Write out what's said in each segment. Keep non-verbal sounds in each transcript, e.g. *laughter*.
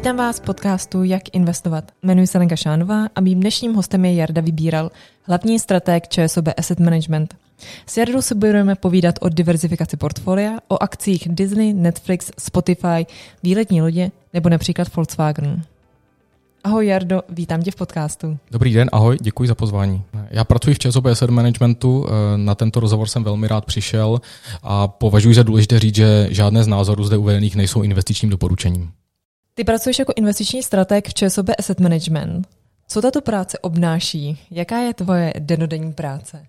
Vítám vás v podcastu Jak investovat. Jmenuji se Lenka Šánová a mým dnešním hostem je Jarda Vybíral, hlavní strateg ČSOB Asset Management. S Jardou se budeme povídat o diverzifikaci portfolia, o akcích Disney, Netflix, Spotify, výletní lodě nebo například Volkswagen. Ahoj Jardo, vítám tě v podcastu. Dobrý den, ahoj, děkuji za pozvání. Já pracuji v ČSOB Asset Managementu, eh, na tento rozhovor jsem velmi rád přišel a považuji za důležité říct, že žádné z názorů zde uvedených nejsou investičním doporučením. Ty pracuješ jako investiční strateg v ČSOB Asset Management. Co tato práce obnáší? Jaká je tvoje denodenní práce?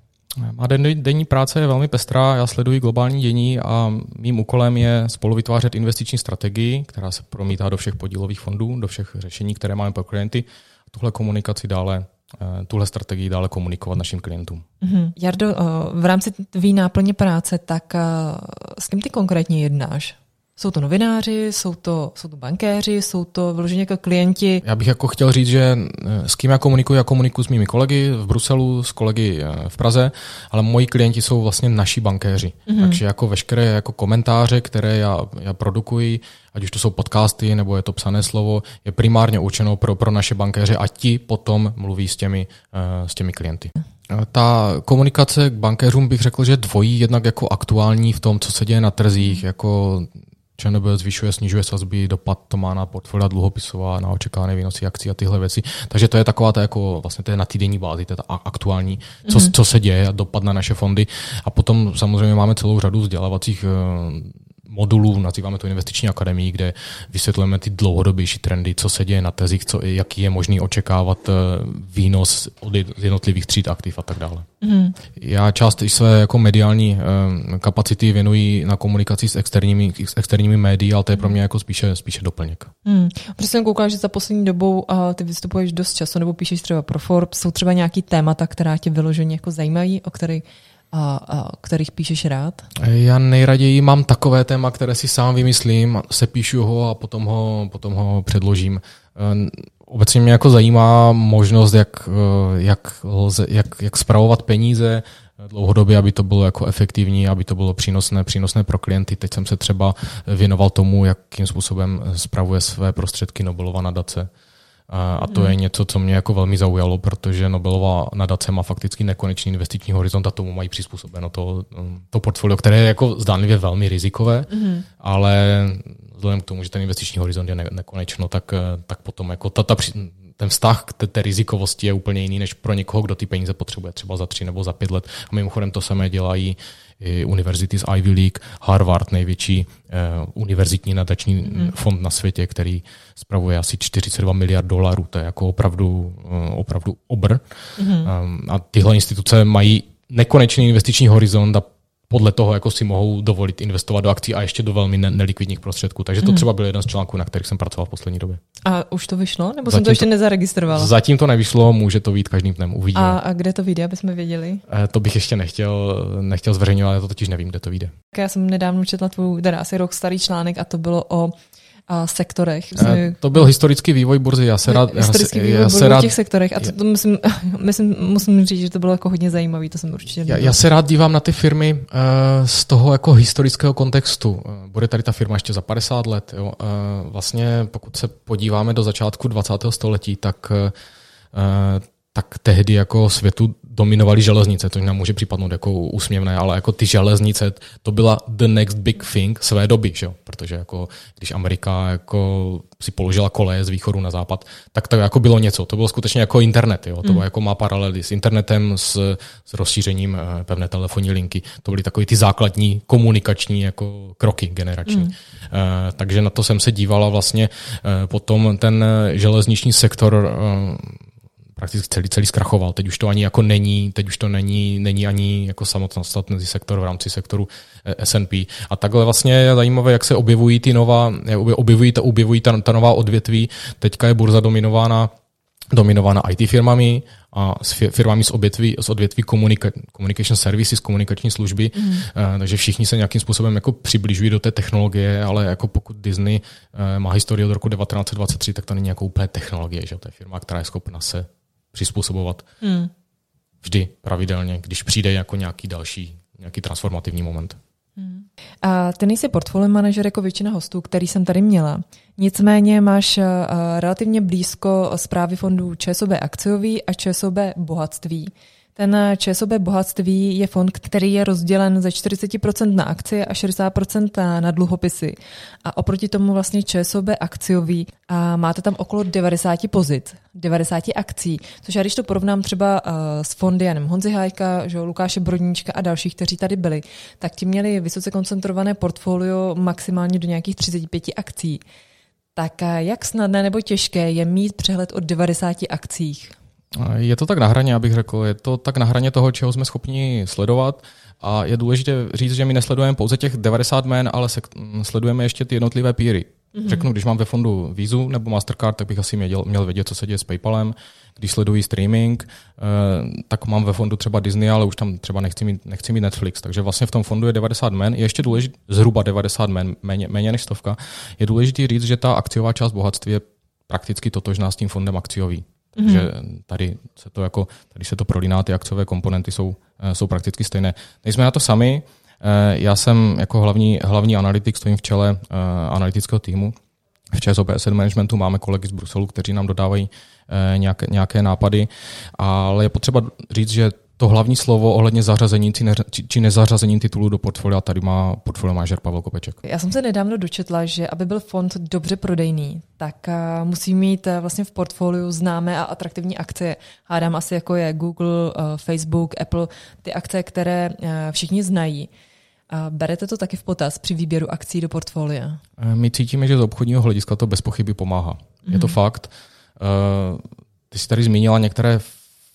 Má denní práce je velmi pestrá, já sleduji globální dění a mým úkolem je spolu vytvářet investiční strategii, která se promítá do všech podílových fondů, do všech řešení, které máme pro klienty. Tuhle komunikaci dále eh, tuhle strategii dále komunikovat našim klientům. Mm-hmm. Jardo, eh, v rámci tvý náplně práce, tak eh, s kým ty konkrétně jednáš? Jsou to novináři, jsou to, jsou to bankéři, jsou to vyloženě jako klienti. Já bych jako chtěl říct, že eh, s kým já komunikuji, já komunikuji s mými kolegy v Bruselu, s kolegy eh, v Praze, ale moji klienti jsou vlastně naši bankéři. Mm-hmm. Takže jako veškeré jako komentáře, které já, já produkuji, ať už to jsou podcasty nebo je to psané slovo, je primárně určeno pro, pro naše bankéře a ti potom mluví s těmi, uh, s těmi klienty. Ta komunikace k bankéřům bych řekl, že dvojí, jednak jako aktuální v tom, co se děje na trzích, jako ČNB zvyšuje, snižuje sazby, dopad to má na portfolia dluhopisová, na očekávané výnosy akcí a tyhle věci. Takže to je taková ta jako vlastně to je na týdenní bázi, to je ta aktuální, co, mm-hmm. co se děje a dopad na naše fondy. A potom samozřejmě máme celou řadu vzdělávacích eh, modulů, nazýváme to investiční akademii, kde vysvětlujeme ty dlouhodobější trendy, co se děje na tezích, co, jaký je možný očekávat eh, výnos od jednotlivých tříd aktiv a tak dále. Mm. Já část své jako mediální um, kapacity věnuji na komunikaci s externími, s externími médii, ale to je pro mě jako spíše, spíše doplněk. Mm. Protože jsem koukala, že za poslední dobou uh, ty vystupuješ dost času, nebo píšeš třeba pro Forbes, jsou třeba nějaký témata, která tě vyloženě jako zajímají, o kterých a, a kterých píšeš rád? Já nejraději mám takové téma, které si sám vymyslím, sepíšu ho a potom ho, potom ho předložím. Eh, obecně mě jako zajímá možnost, jak, eh, jak, lze, jak, jak spravovat peníze dlouhodobě, aby to bylo jako efektivní, aby to bylo přínosné, přínosné pro klienty. Teď jsem se třeba věnoval tomu, jakým způsobem spravuje své prostředky Nobelova nadace a to je hmm. něco, co mě jako velmi zaujalo, protože Nobelová nadace má fakticky nekonečný investiční horizont a tomu mají přizpůsobeno to, to portfolio, které je jako zdánlivě velmi rizikové, mm. ale vzhledem k tomu, že ten investiční horizont je ne, nekonečno, tak, tak potom jako ta, ta, ten vztah k té, té rizikovosti je úplně jiný než pro někoho, kdo ty peníze potřebuje třeba za tři nebo za pět let. A mimochodem to samé dělají univerzity z Ivy League, Harvard, největší uh, univerzitní nadační mm. fond na světě, který spravuje asi 42 miliard dolarů. To je jako opravdu, uh, opravdu obr. Mm. A tyhle instituce mají nekonečný investiční horizont a podle toho jako si mohou dovolit investovat do akcí a ještě do velmi nelikvidních prostředků. Takže to hmm. třeba byl jeden z článků, na kterých jsem pracoval v poslední době. A už to vyšlo? Nebo zatím jsem to ještě nezaregistroval? Zatím to nevyšlo, může to být každým dnem, uvidíme. A, a kde to vyjde, aby jsme věděli? E, to bych ještě nechtěl, nechtěl zveřejňovat, já to totiž nevím, kde to vyjde. Já jsem nedávno četla tvůj, teda asi rok starý článek a to bylo o a sektorech. Myslím, to byl historický vývoj burzy. Já se rád, historický já, vývoj já se rád, v těch sektorech. A to, to musím, *laughs* myslím, musím říct, že to bylo jako hodně zajímavé. To jsem určitě já, já se rád dívám na ty firmy uh, z toho jako historického kontextu. Uh, bude tady ta firma ještě za 50 let. Jo? Uh, vlastně pokud se podíváme do začátku 20. století, tak uh, tak tehdy jako světu dominovaly železnice, což nám může připadnout jako úsměvné, ale jako ty železnice, to byla the next big thing své doby, že jo? protože jako když Amerika jako si položila koleje z východu na západ, tak to jako bylo něco, to bylo skutečně jako internet, jo? to bylo mm. jako má paralely s internetem, s, s rozšířením eh, pevné telefonní linky, to byly takové ty základní komunikační jako kroky generační. Mm. Uh, takže na to jsem se dívala vlastně uh, potom ten železniční sektor uh, prakticky celý, celý zkrachoval. Teď už to ani jako není, teď už to není, není ani jako samostatný sektor v rámci sektoru eh, S&P. A takhle vlastně je zajímavé, jak se objevují ty nová, objevují, ta, objevují ta, ta nová odvětví. Teďka je burza dominována dominována IT firmami a s firmami z odvětví, z odvětví komunika, communication services, komunikační služby, mm. takže všichni se nějakým způsobem jako přibližují do té technologie, ale jako pokud Disney má historii od roku 1923, tak to není jako úplně technologie, že to je firma, která je schopna se přizpůsobovat hmm. vždy pravidelně, když přijde jako nějaký další, nějaký transformativní moment. Hmm. A ty nejsi portfolio manažer jako většina hostů, který jsem tady měla. Nicméně máš uh, relativně blízko zprávy fondů ČSOB akciový a ČSOB bohatství. Ten ČSOB bohatství je fond, který je rozdělen ze 40% na akcie a 60% na dluhopisy. A oproti tomu vlastně ČSOB akciový a máte tam okolo 90 pozic, 90 akcí, což já když to porovnám třeba s fondy Janem Honzi Hajka, že Lukáše Brodníčka a dalších, kteří tady byli, tak ti měli vysoce koncentrované portfolio maximálně do nějakých 35 akcí. Tak jak snadné nebo těžké je mít přehled o 90 akcích? Je to tak na hraně, abych řekl. Je to tak na hraně toho, čeho jsme schopni sledovat. A je důležité říct, že my nesledujeme pouze těch 90 men, ale se, sledujeme ještě ty jednotlivé píry. Mm-hmm. Řeknu, když mám ve fondu Vizu nebo Mastercard, tak bych asi měl, měl vědět, co se děje s PayPalem. Když sleduji streaming, eh, tak mám ve fondu třeba Disney, ale už tam třeba nechci mít, nechci mít Netflix. Takže vlastně v tom fondu je 90 men. Je ještě důležité, zhruba 90 men, méně, méně než stovka. Je důležité říct, že ta akciová část bohatství je prakticky totožná s tím fondem akciový. Takže mm-hmm. tady se to jako, tady se to prolíná, ty akciové komponenty jsou, eh, jsou prakticky stejné. Nejsme na to sami, eh, já jsem jako hlavní, hlavní analytik, stojím v čele eh, analytického týmu. V ČSOB Asset Managementu máme kolegy z Bruselu, kteří nám dodávají nějaké, nějaké nápady, ale je potřeba říct, že to hlavní slovo ohledně zařazení či nezařazení titulů do portfolia tady má portfolio manažer Pavel Kopeček. Já jsem se nedávno dočetla, že aby byl fond dobře prodejný, tak eh, musí mít eh, vlastně v portfoliu známé a atraktivní akcie. Hádám asi jako je Google, eh, Facebook, Apple, ty akce, které všichni znají. A berete to taky v potaz při výběru akcí do portfolia? My cítíme, že z obchodního hlediska to bez pochyby pomáhá. Mm-hmm. Je to mhm. fakt. Ty jsi tady zmínila některé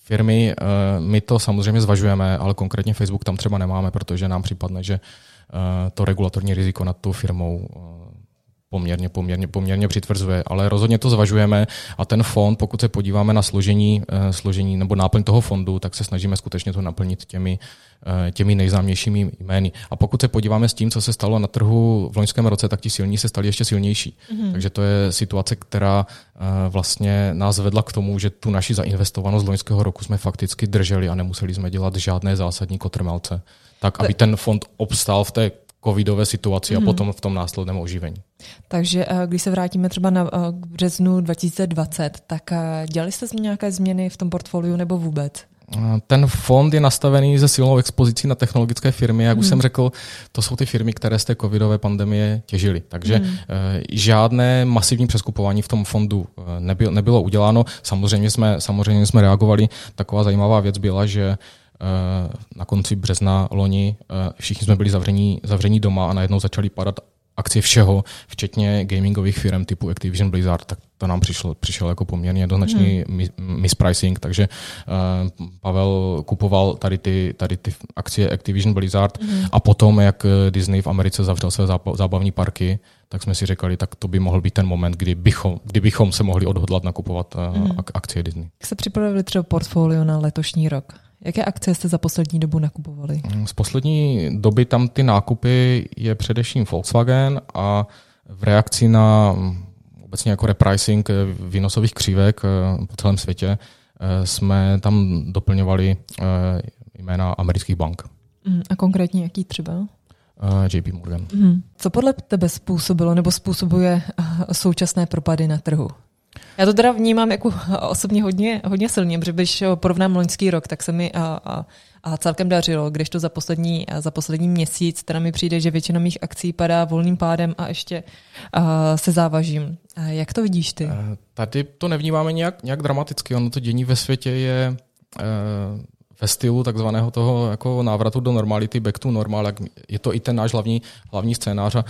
firmy. Eh, my to samozřejmě zvažujeme, ale konkrétně Facebook tam třeba nemáme, protože nám připadne, že eh, to regulatorní riziko nad tou firmou eh, poměrně, poměrně, poměrně přitvrzuje, ale rozhodně to zvažujeme a ten fond, pokud se podíváme na složení, složení nebo náplň toho fondu, tak se snažíme skutečně to naplnit těmi, těmi nejznámějšími jmény. A pokud se podíváme s tím, co se stalo na trhu v loňském roce, tak ti silní se stali ještě silnější. Mm-hmm. Takže to je situace, která vlastně nás vedla k tomu, že tu naši zainvestovanost z loňského roku jsme fakticky drželi a nemuseli jsme dělat žádné zásadní kotrmelce. Tak, aby ten fond obstál v té covidové situaci mm-hmm. a mhm. potom v tom následném oživení. Takže eh, když se vrátíme třeba na eh, březnu 2020, tak eh, dělali jste nějaké změny v tom portfoliu nebo vůbec? Ten fond je nastavený ze silnou expozicí na technologické firmy. Jak hmm. už mhm. jsem řekl, to jsou ty firmy, které z té covidové pandemie těžily. Takže hmm. žádné masivní přeskupování v tom fondu nebylo, nebylo uděláno. Samozřejmě jsme, samozřejmě jsme reagovali. Taková zajímavá věc byla, že na konci března loni všichni jsme byli zavření, zavření doma a najednou začali padat akcie všeho, včetně gamingových firm typu Activision Blizzard, tak to nám přišlo, přišel jako poměrně jednoznačný hmm. mispricing, takže uh, Pavel kupoval tady ty, tady ty akcie Activision Blizzard hmm. a potom, jak Disney v Americe zavřel své zábavní parky, tak jsme si řekli, tak to by mohl být ten moment, kdy bychom, kdy bychom se mohli odhodlat nakupovat uh, hmm. akcie Disney. Jak se připravili třeba portfolio na letošní rok? Jaké akcie jste za poslední dobu nakupovali? Z poslední doby tam ty nákupy je především Volkswagen a v reakci na obecně jako repricing výnosových křívek eh, po celém světě eh, jsme tam doplňovali eh, jména amerických bank. Mm, a konkrétně jaký třeba? JP Morgan. Mm. Co podle tebe způsobilo nebo způsobuje současné propady na trhu? Já to teda vnímám jako osobně hodně, hodně silně, protože když porovnám loňský rok, tak se mi a, a, a celkem dařilo, když to za poslední, za poslední měsíc teda mi přijde, že většina mých akcí padá volným pádem a ještě a, se závažím. A jak to vidíš ty? Tady to nevnímáme nějak, nějak dramaticky. Ono to dění ve světě je ve stylu takzvaného toho jako návratu do normality, back to normal, jak je to i ten náš hlavní, hlavní scénář. A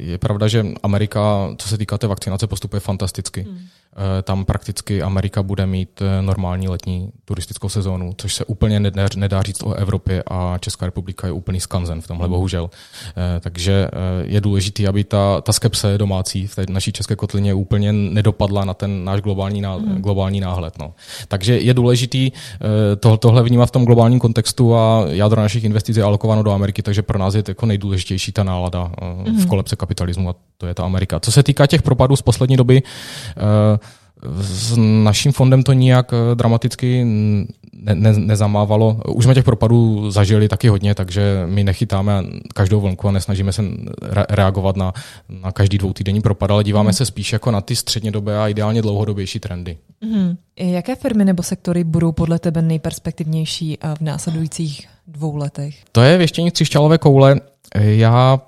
je pravda, že Amerika, co se týká té vakcinace, postupuje fantasticky. Hmm. Eh, tam prakticky Amerika bude mít eh, normální letní turistickou sezónu, což se úplně nedá, nedá říct o Evropě a Česká republika je úplný skanzen v tomhle, hmm. bohužel. Eh, takže je důležité, aby ta, ta skepse domácí v té naší české kotlině úplně nedopadla na ten náš globální, ná, hmm. globální náhled. No. Takže je důležitý to, tohle vnímat v tom globálním kontextu a jádro našich investic je alokováno do Ameriky, takže pro nás je to jako nejdůležitější ta nálada v hmm. kolebce kapitalismu a to je ta Amerika. Co se týká těch propadů z poslední doby, s naším fondem to nijak eh, dramaticky ne, ne, nezamávalo. Už jsme těch propadů zažili taky hodně, takže my nechytáme každou vlnku a nesnažíme se re- reagovat na, na každý dvoutýdenní propad, ale díváme mm. se spíš jako na ty střednědobé a ideálně dlouhodobější trendy. Mm. Jaké firmy nebo sektory budou podle tebe nejperspektivnější v následujících dvou letech? To je věštění křišťálové koule. Já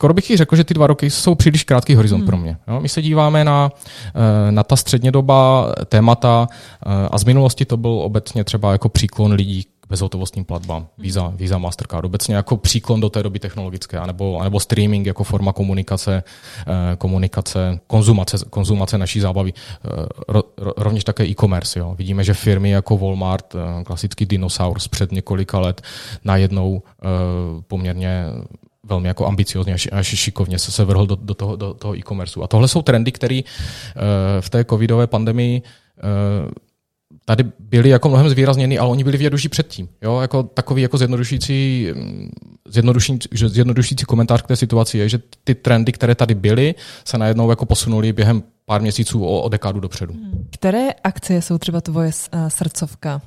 skoro bych ji řekl, že ty dva roky jsou příliš krátký horizont hmm. pro mě. Jo? My se díváme na, eh, na ta střednědoba témata eh, a z minulosti to byl obecně třeba jako příklon lidí k bezhotovostním platbám, Visa, Visa Mastercard, obecně jako příklon do té doby technologické, anebo, anebo streaming jako forma komunikace, eh, komunikace, konzumace, konzumace naší zábavy, rovněž také e-commerce. Jo. Vidíme, že firmy jako Walmart, klasický dinosaurus před několika let, najednou poměrně velmi jako ambiciozně až, až šikovně se, se vrhl do, do toho, do toho e-commerceu. A tohle jsou trendy, které uh, v té covidové pandemii uh, tady byly jako mnohem zvýrazněny, ale oni byli věduší předtím. Jo? Jako takový jako zjednodušující, zjednodušující, zjednodušující komentář k té situaci je, že ty trendy, které tady byly, se najednou jako posunuly během pár měsíců o, o dekádu dopředu. Hmm. Které akcie jsou třeba tvoje uh, srdcovka?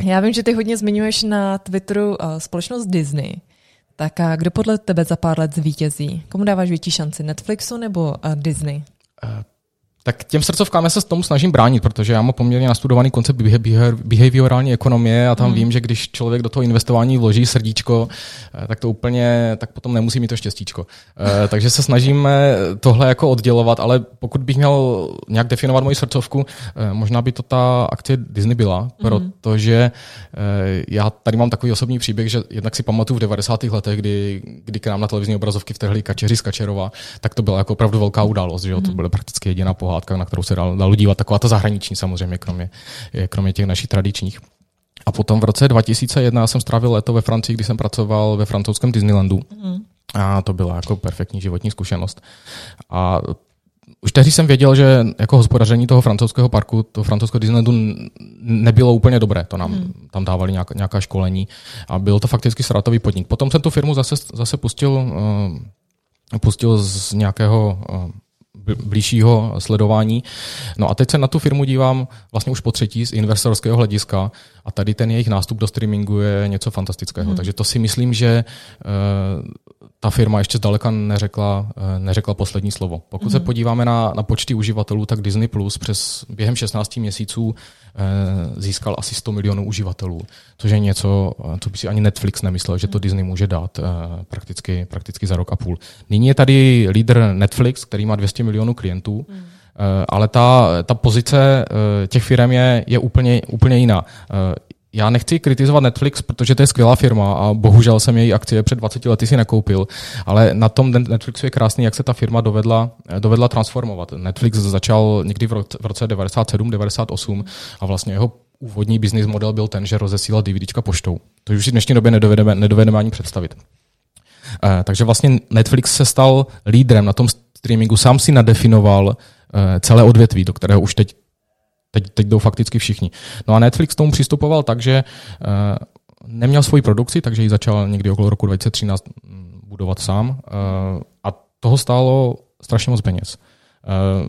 Já vím, že ty hodně zmiňuješ na Twitteru společnost Disney. Tak a kdo podle tebe za pár let zvítězí? Komu dáváš větší šanci? Netflixu nebo uh, Disney? Tak těm srdcovkám já se s tomu snažím bránit, protože já mám poměrně nastudovaný koncept behaviorální ekonomie a tam mm. vím, že když člověk do toho investování vloží srdíčko, eh, tak to úplně, tak potom nemusí mít to štěstíčko. Eh, *laughs* takže se snažíme tohle jako oddělovat, ale pokud bych měl nějak definovat moji srdcovku, eh, možná by to ta akcie Disney byla, mm. protože já tady mám takový osobní příběh, že jednak si pamatuju v 90. letech, kdy, kdy k nám na televizní obrazovky vtrhli kačeři z Kačerova, tak to byla jako opravdu velká událost, že jo? to mhm. byla prakticky jediná pohádka pohádka, na kterou se dalo, dalo dívat, taková ta zahraniční samozřejmě, kromě, kromě těch našich tradičních. A potom v roce 2001 jsem strávil léto ve Francii, kdy jsem pracoval ve francouzském Disneylandu. Mm. A to byla jako perfektní životní zkušenost. A už tehdy jsem věděl, že jako hospodaření toho francouzského parku, toho francouzského Disneylandu nebylo úplně dobré. To nám mm. tam dávali nějaká, nějaká školení a byl to fakticky ztrátový podnik. Potom jsem tu firmu zase, zase pustil, uh, pustil z nějakého uh, blížšího sledování. No a teď se na tu firmu dívám vlastně už po třetí z investorského hlediska a tady ten jejich nástup do streamingu je něco fantastického. Hmm. Takže to si myslím, že uh, ta firma ještě zdaleka neřekla, uh, neřekla poslední slovo. Pokud hmm. se podíváme na, na počty uživatelů, tak Disney Plus přes během 16 měsíců Eh, získal asi 100 milionů uživatelů, což je něco, eh, co by si ani Netflix nemyslel, že to Disney může dát eh, prakticky, prakticky za rok a půl. Nyní je tady lídr Netflix, který má 200 milionů klientů, hmm. ale ta, ta pozice těch firm je, je úplně, úplně jiná já nechci kritizovat Netflix, protože to je skvělá firma a bohužel jsem její akcie před 20 lety si nekoupil, ale na tom Netflixu je krásný, jak se ta firma dovedla, dovedla transformovat. Netflix začal někdy v roce, v roce 97, 98 a vlastně jeho úvodní business model byl ten, že rozesílal DVDčka poštou. To už si v dnešní době nedovedeme, nedovedeme ani představit. Eh, takže vlastně Netflix se stal lídrem na tom streamingu, sám si nadefinoval eh, celé odvětví, do kterého už teď Teď, teď jdou fakticky všichni. No a Netflix tomu přistupoval tak, že uh, neměl svoji produkci, takže ji začal někdy okolo roku 2013 mm, budovat sám uh, a toho stálo strašně moc peněz. Uh,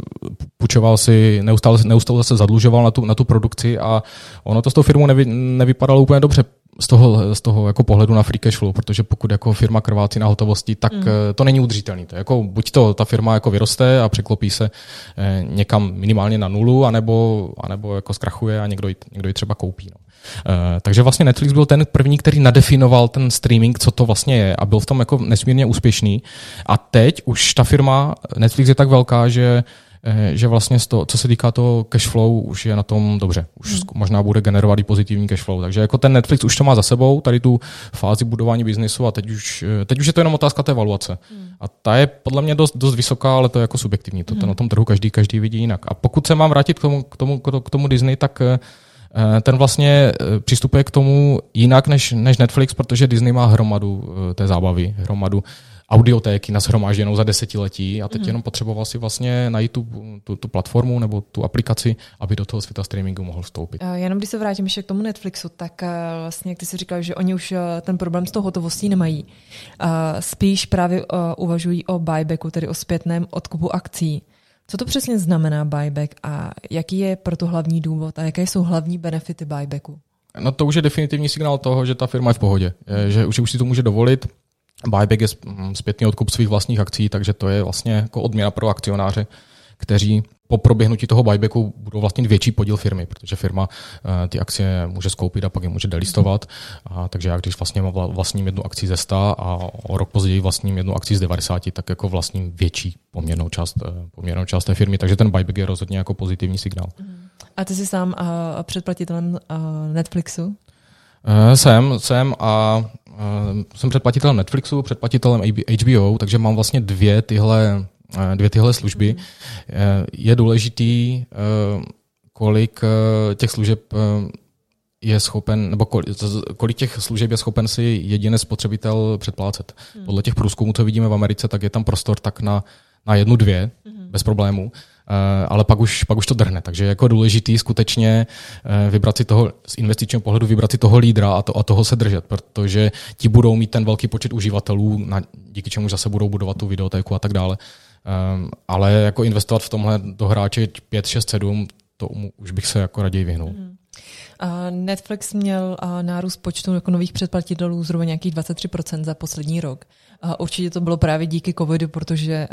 půjčoval si, neustále, neustále se zadlužoval na tu, na tu produkci a ono to s tou firmou nevy, nevypadalo úplně dobře z toho, z toho jako pohledu na free cash flow, protože pokud jako firma krvácí na hotovosti, tak mm. to není udržitelné. To jako, buď to ta firma jako vyroste a překlopí se eh, někam minimálně na nulu, anebo, anebo jako zkrachuje a někdo ji, někdo ji třeba koupí. No. Uh, takže vlastně Netflix byl ten první, který nadefinoval ten streaming, co to vlastně je a byl v tom jako nesmírně úspěšný. A teď už ta firma Netflix je tak velká, že Eh, že vlastně toho, co se týká toho cash flow, už je na tom dobře. Už hmm. možná bude generovat i pozitivní cash flow. Takže jako ten Netflix už to má za sebou, tady tu fázi budování biznisu a teď už, eh, teď už je to jenom otázka té evaluace. Hmm. A ta je podle mě dost, dost vysoká, ale to je jako subjektivní. To, hmm. to na tom trhu každý, každý vidí jinak. A pokud se mám vrátit k tomu, k tomu, k tomu Disney, tak eh, ten vlastně přistupuje k tomu jinak než, než Netflix, protože Disney má hromadu té zábavy, hromadu audiotéky nashromážděnou za desetiletí a teď mm. jenom potřeboval si vlastně najít tu, tu, tu platformu nebo tu aplikaci, aby do toho světa streamingu mohl vstoupit. Eh, jenom když se vrátím ještě k tomu Netflixu, tak eh, vlastně, jak ty si říkal, že oni už eh, ten problém s tou hotovostí nemají. Spíš právě uvažují o buybacku, tedy o zpětném odkupu akcí. Co to přesně znamená buyback a jaký je proto hlavní důvod a jaké jsou hlavní benefity buybacku? No to už je definitivní signál toho, že ta firma je v pohodě, že už, už si to může dovolit. Buyback je mm, zpětný odkup svých vlastních akcí, takže to je vlastně jako odměna pro akcionáře, kteří po proběhnutí toho buybacku budou vlastnit větší podíl firmy, protože firma eh, ty akcie může skoupit a pak je může delistovat. A, takže já když vlastně vlastním jednu akci ze 100 a o rok později vlastním jednu akci z 90, tak jako vlastním větší poměrnou část, eh, poměrnou část té firmy. Takže ten buyback je rozhodně jako pozitivní signál. A ty jsi sám uh, předplatitelem uh, Netflixu? Uh, jsem, jsem a uh, jsem předplatitelem Netflixu, předplatitelem HBO, takže mám vlastně dvě tyhle Eh, dvě tyhle služby. Mm. Je důležitý, eh, kolik těch služeb je schopen, nebo kolik těch služeb je schopen si jediný spotřebitel předplácet. Hmm. Podle těch průzkumů, co vidíme v Americe, tak je tam prostor tak na, na jednu, dvě, hmm. bez problémů, ale pak už, pak už to drhne. Takže jako důležitý skutečně vybrat si toho, z investičního pohledu vybrat si toho lídra a, to, a toho se držet, protože ti budou mít ten velký počet uživatelů, na, díky čemu zase budou budovat tu videotéku a tak dále. Um, ale jako investovat v tomhle do hráče 5, 6, 7, to už bych se jako raději vyhnul. Mm. Netflix měl nárůst počtu jako nových předplatitelů zhruba nějakých 23% za poslední rok. Určitě to bylo právě díky covidu, protože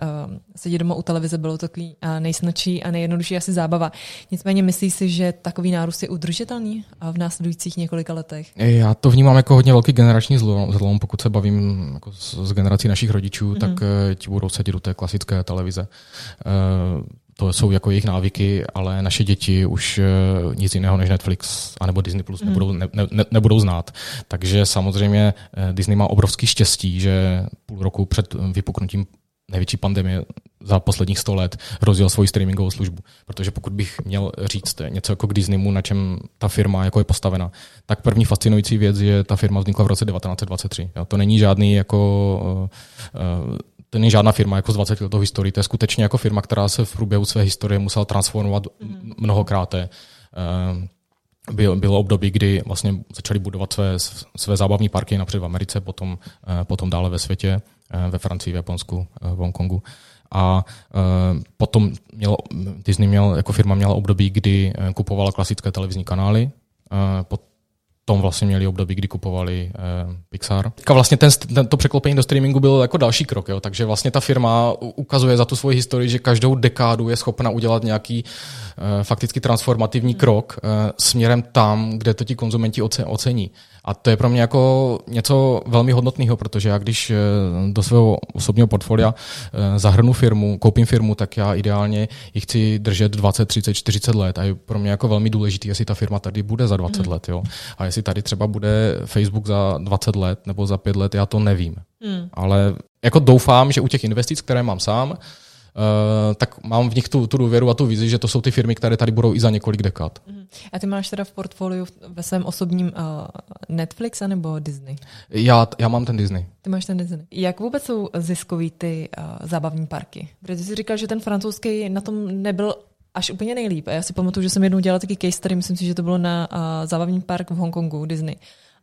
sedět doma u televize bylo takový nejsnadší a nejjednodušší asi zábava. Nicméně myslíš si, že takový nárůst je udržitelný v následujících několika letech? Já to vnímám jako hodně velký generační zlom, pokud se bavím jako s generací našich rodičů, mm-hmm. tak eh, ti budou sedět u té klasické televize. To jsou jako jejich návyky, ale naše děti už uh, nic jiného než Netflix anebo Disney Plus mm. nebudou, ne, ne, nebudou znát. Takže samozřejmě uh, Disney má obrovský štěstí, že půl roku před vypuknutím největší pandemie za posledních 100 let rozjel svoji streamingovou službu. Protože pokud bych měl říct něco jako k Disneymu, na čem ta firma jako je postavena, tak první fascinující věc je, že ta firma vznikla v roce 1923. Jo, to není žádný jako uh, uh, to není žádná firma jako z 20 letou historii, to je skutečně jako firma, která se v průběhu své historie musela transformovat mm-hmm. mnohokrát. Eh, bylo, bylo období, kdy vlastně začali budovat své, své zábavní parky například v Americe, potom, eh, potom dále ve světě, eh, ve Francii, v Japonsku, v Hongkongu. A potom měl, Disney měl, jako firma měla období, kdy kupovala klasické televizní kanály, tom vlastně měli období, kdy kupovali eh, Pixar. Teďka vlastně ten, ten, to překlopení do streamingu bylo jako další krok, jo? takže vlastně ta firma ukazuje za tu svoji historii, že každou dekádu je schopna udělat nějaký eh, fakticky transformativní krok eh, směrem tam, kde to ti konzumenti ocení. A to je pro mě jako něco velmi hodnotného, protože já když eh, do svého osobního portfolia eh, zahrnu firmu, koupím firmu, tak já ideálně ji chci držet 20, 30, 40 let a je pro mě jako velmi důležité, jestli ta firma tady bude za 20 mm. let. Jo? A jestli tady třeba bude Facebook za 20 let nebo za 5 let, já to nevím. Mm. Ale jako doufám, že u těch investic, které mám sám, Uh, tak mám v nich tu, tu důvěru a tu vizi, že to jsou ty firmy, které tady budou i za několik dekád. Uh-huh. A ty máš teda v portfoliu ve svém osobním uh, Netflix nebo Disney? Já, já mám ten Disney. Ty máš ten Disney. Jak vůbec jsou ziskový ty uh, zábavní parky? Protože jsi říkal, že ten francouzský na tom nebyl až úplně nejlíp. A já si pamatuju, že jsem jednou dělala taky case study, myslím si, že to bylo na uh, zábavní park v Hongkongu, Disney.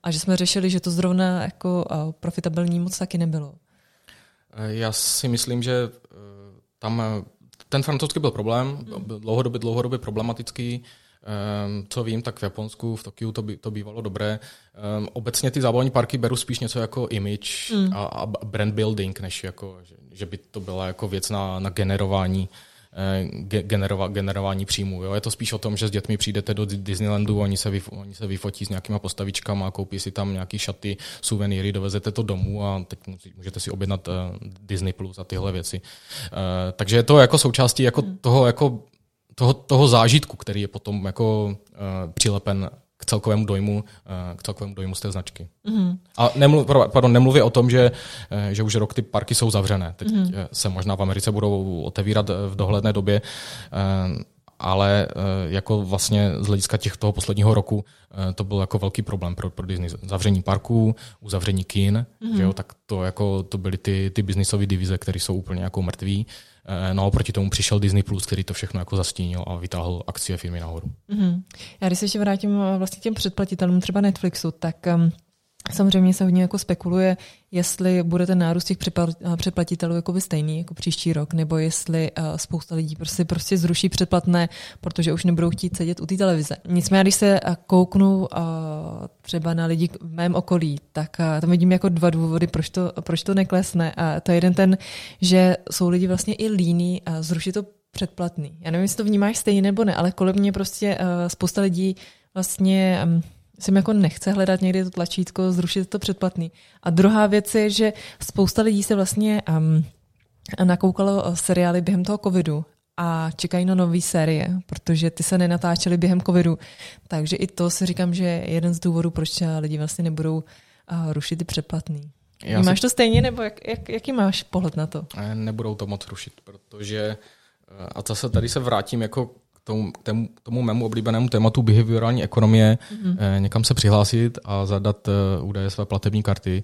A že jsme řešili, že to zrovna jako uh, profitabilní moc taky nebylo. Já si myslím, že tam eh, ten francouzský byl problém, byl dlouhodobě, dlouhodobě problematický. Um, co vím, tak v Japonsku, v Tokiu to, by, to bývalo dobré. Um, obecně ty zábavní parky beru spíš něco jako image mm. a, a brand building, než jako, že, že by to byla jako věc na, na generování Eh, generova, generování příjmů. Jo? Je to spíš o tom, že s dětmi přijdete do Disneylandu, oni se, vyf, oni se vyfotí s nějakýma postavičkama, koupí si tam nějaký šaty, suvenýry, dovezete to domů a teď můžete si objednat uh, Disney Plus a tyhle věci. Uh, takže je to jako součástí jako hmm. toho, jako toho, toho zážitku, který je potom jako přilepen k celkovému dojmu, eh, k celkovému dojmu z té značky. Mm-hmm. A nemluv, pardon, nemluví o tom, že, eh, že už rok ty parky jsou zavřené. Teď mm-hmm. se možná v Americe budou otevírat v dohledné době, ale jako vlastně z hlediska těch toho posledního roku to byl jako velký problém pro, pro Disney. Zavření parků, uzavření kin, mm-hmm. že jo, tak to, jako, to byly ty, ty biznisové divize, které jsou úplně jako mrtví. Eh, no a proti tomu přišel Disney+, Plus, který to všechno jako zastínil a vytáhl akcie firmy nahoru. Mm-hmm. Já když se ještě vrátím eh, vlastně těm předplatitelům třeba Netflixu, tak um, Samozřejmě se hodně jako spekuluje, jestli bude ten nárůst těch předplatitelů jako by stejný jako příští rok, nebo jestli uh, spousta lidí prostě, prostě zruší předplatné, protože už nebudou chtít sedět u té televize. Nicméně, když se uh, kouknu třeba na lidi v mém okolí, tak tam vidím jako dva důvody, proč to, proč to neklesne. A to je jeden ten, že jsou lidi vlastně i líní a zrušit to předplatný. Já nevím, jestli to vnímáš stejně nebo ne, ale kolem mě prostě spousta lidí vlastně si jako nechce hledat někdy to tlačítko, zrušit to předplatný. A druhá věc je, že spousta lidí se vlastně um, nakoukalo seriály během toho covidu a čekají na nové série, protože ty se nenatáčely během covidu. Takže i to si říkám, že je jeden z důvodů, proč lidi vlastně nebudou uh, rušit ty předplatný. Já Máš si... to stejně, nebo jak, jak, jaký máš pohled na to? Nebudou to moc rušit, protože a zase tady se vrátím jako tomu, k tomu, tomu mému oblíbenému tématu behaviorální ekonomie, mm-hmm. někam se přihlásit a zadat eh, údaje své platební karty,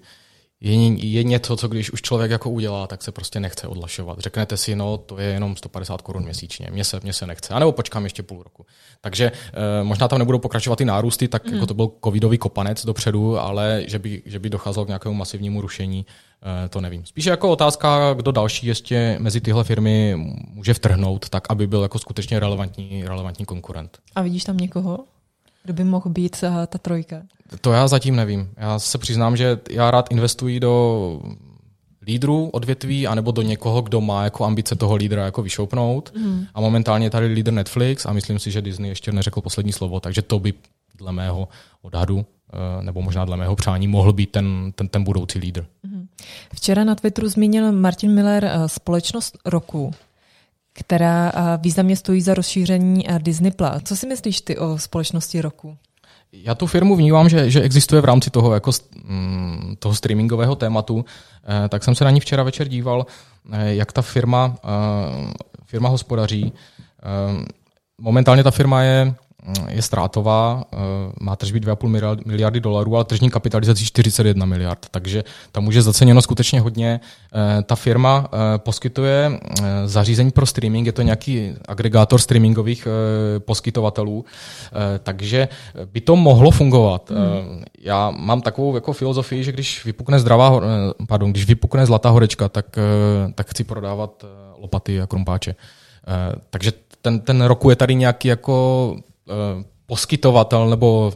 je, je něco, co když už člověk jako udělá, tak se prostě nechce odlašovat. Řeknete si, no to je jenom 150 korun měsíčně, mně se, mně se nechce, a nebo počkám ještě půl roku. Takže e, možná tam nebudou pokračovat ty nárůsty, tak mm. jako to byl covidový kopanec dopředu, ale že by, že by docházelo k nějakému masivnímu rušení, e, to nevím. Spíše jako otázka, kdo další ještě mezi tyhle firmy může vtrhnout, tak aby byl jako skutečně relevantní, relevantní konkurent. A vidíš tam někoho? Kdo by mohl být uh, ta trojka? To já zatím nevím. Já se přiznám, že já rád investuji do lídrů odvětví, anebo do někoho, kdo má jako ambice toho lídra jako vyšoupnout. Mm. A momentálně je tady lídr Netflix a myslím si, že Disney ještě neřekl poslední slovo, takže to by dle mého odhadu eh, nebo možná dle mého přání mohl být ten, ten, ten budoucí lídr. Mm. Včera na Twitteru zmínil Martin Miller eh, společnost roku která významně stojí za rozšíření Disney+. Co si myslíš ty o společnosti roku? Já tu firmu vnímám, že, že existuje v rámci toho, jako, mm, toho streamingového tématu, eh, tak jsem se na ní včera večer díval, eh, jak ta firma, eh, firma hospodaří. Momentálně ta firma je je ztrátová, eh, má tržby 2,5 miliardy dolarů, ale tržní kapitalizací 41 miliard, takže tam už je zaceněno skutečně hodně. Eh, ta firma eh, poskytuje zařízení pro streaming, je to nějaký agregátor streamingových poskytovatelů, takže by to mohlo fungovat. Hmm. Já mám takovou jako filozofii, že když vypukne zdravá, pardon, když vypukne zlatá horečka, tak, tak chci prodávat lopaty a krumpáče. Takže ten, ten roku je tady nějaký jako poskytovatel nebo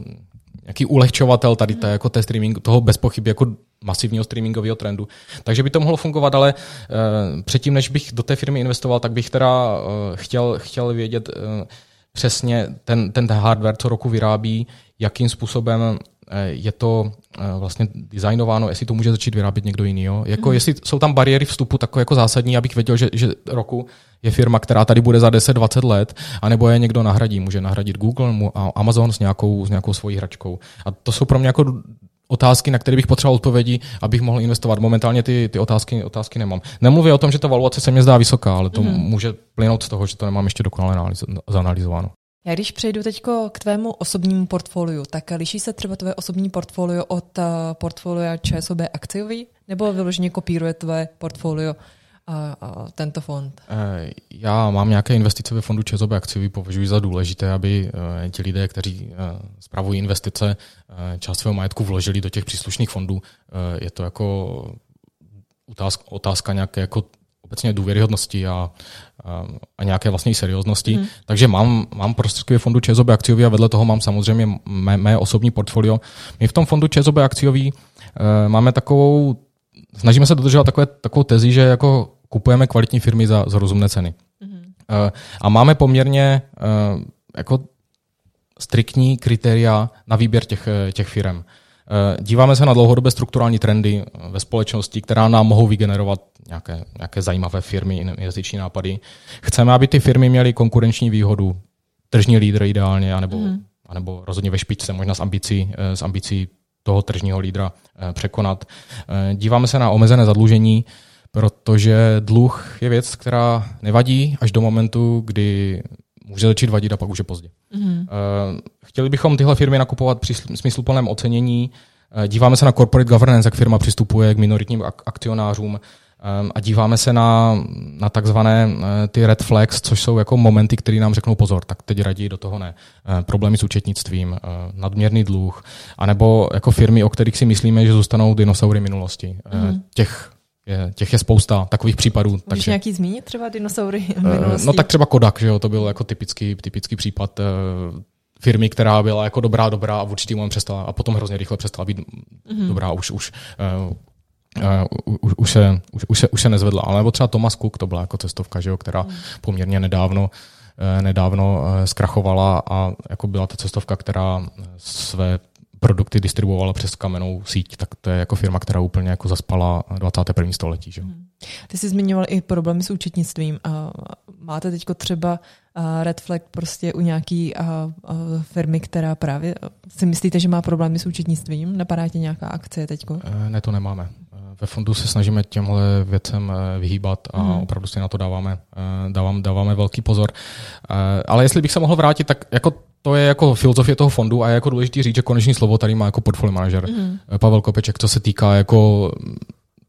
nějaký ulehčovatel tady té, jako té streaming, toho bez pochyby jako masivního streamingového trendu. Takže by to mohlo fungovat, ale uh, předtím, než bych do té firmy investoval, tak bych teda uh, chtěl, chtěl vědět přesně ten, ten hardware, co roku vyrábí, jakým způsobem je to vlastně designováno, jestli to může začít vyrábět někdo jiný. Jo? Jako mm. jestli jsou tam bariéry vstupu takové jako zásadní, abych věděl, že, že roku je firma, která tady bude za 10-20 let, anebo je někdo nahradí. Může nahradit Google a Amazon s nějakou, s nějakou svojí hračkou. A to jsou pro mě jako otázky, na které bych potřeboval odpovědi, abych mohl investovat. Momentálně ty, ty otázky, otázky nemám. Nemluvím o tom, že ta valuace se mě zdá vysoká, ale to mm. může plynout z toho, že to nemám ještě dokonale zanalizováno. Já když přejdu teď k tvému osobnímu portfoliu, tak liší se třeba tvé osobní portfolio od uh, portfolia ČSOB akciový, nebo vyloženě kopíruje tvé portfolio a, a tento fond? Eh, já mám nějaké investice ve fondu ČSOB akciový, považuji za důležité, aby ti lidé, kteří spravují investice, část svého majetku vložili do těch příslušných fondů. Je to jako otázka, otázka nějaké jako obecně důvěryhodnosti a, a, a nějaké vlastní serióznosti. Mm. Takže mám, mám prostředky fondu ČSOB akciový a vedle toho mám samozřejmě mé, mé osobní portfolio. My v tom fondu ČSOB akciový e, máme takovou, snažíme se dodržovat takové, takovou tezi, že jako kupujeme kvalitní firmy za, za rozumné ceny. Mm. E, a máme poměrně e, jako striktní kritéria na výběr těch, těch firm. Díváme se na dlouhodobé strukturální trendy ve společnosti, která nám mohou vygenerovat nějaké, nějaké zajímavé firmy, investiční nápady. Chceme, aby ty firmy měly konkurenční výhodu, tržní lídr ideálně, anebo, mm. anebo rozhodně ve špičce, možná s ambicí, eh, s ambicí toho tržního lídra eh, překonat. Eh, díváme se na omezené zadlužení, protože dluh je věc, která nevadí až do momentu, kdy může začít vadit a pak už je pozdě. Mm. Chtěli bychom tyhle firmy nakupovat při smysluplném ocenění. Díváme se na corporate governance, jak firma přistupuje k minoritním akcionářům. A díváme se na, na takzvané eh, ty red flags, což jsou jako momenty, které nám řeknou pozor, tak teď raději do toho ne. Eh, problémy s účetnictvím, eh, nadměrný dluh, anebo jako firmy, o kterých si myslíme, že zůstanou dinosaury minulosti. Mm. Těch je, těch je spousta takových případů. Můžeš takže, nějaký zmínit třeba dinosaury minulosti? No tak třeba Kodak, že jo, to byl jako typický, typický případ firmy, která byla jako dobrá, dobrá a v určitý moment přestala a potom hrozně rychle přestala být mm-hmm. dobrá, už, už uh, už, už, se, už, už, se, už se nezvedla. Ale nebo třeba Thomas Cook, to byla jako cestovka, že jo, která mm. poměrně nedávno nedávno zkrachovala a jako byla to cestovka, která své produkty distribuovala přes kamenou síť, tak to je jako firma, která úplně jako zaspala 21. století. Že? Hmm. Ty jsi zmiňoval i problémy s účetnictvím. Máte teď třeba red flag prostě u nějaký firmy, která právě si myslíte, že má problémy s účetnictvím? Napadá tě nějaká akce teď? Ne, to nemáme. Ve fondu se snažíme těmhle věcem e, vyhýbat a hmm. opravdu si na to dáváme, dáváme, dáváme velký pozor. Ale jestli bych se mohl vrátit, tak jako to je jako filozofie toho fondu a je jako důležité říct, že konečný slovo tady má jako portfolio manažer mm. Pavel Kopeček, co se týká jako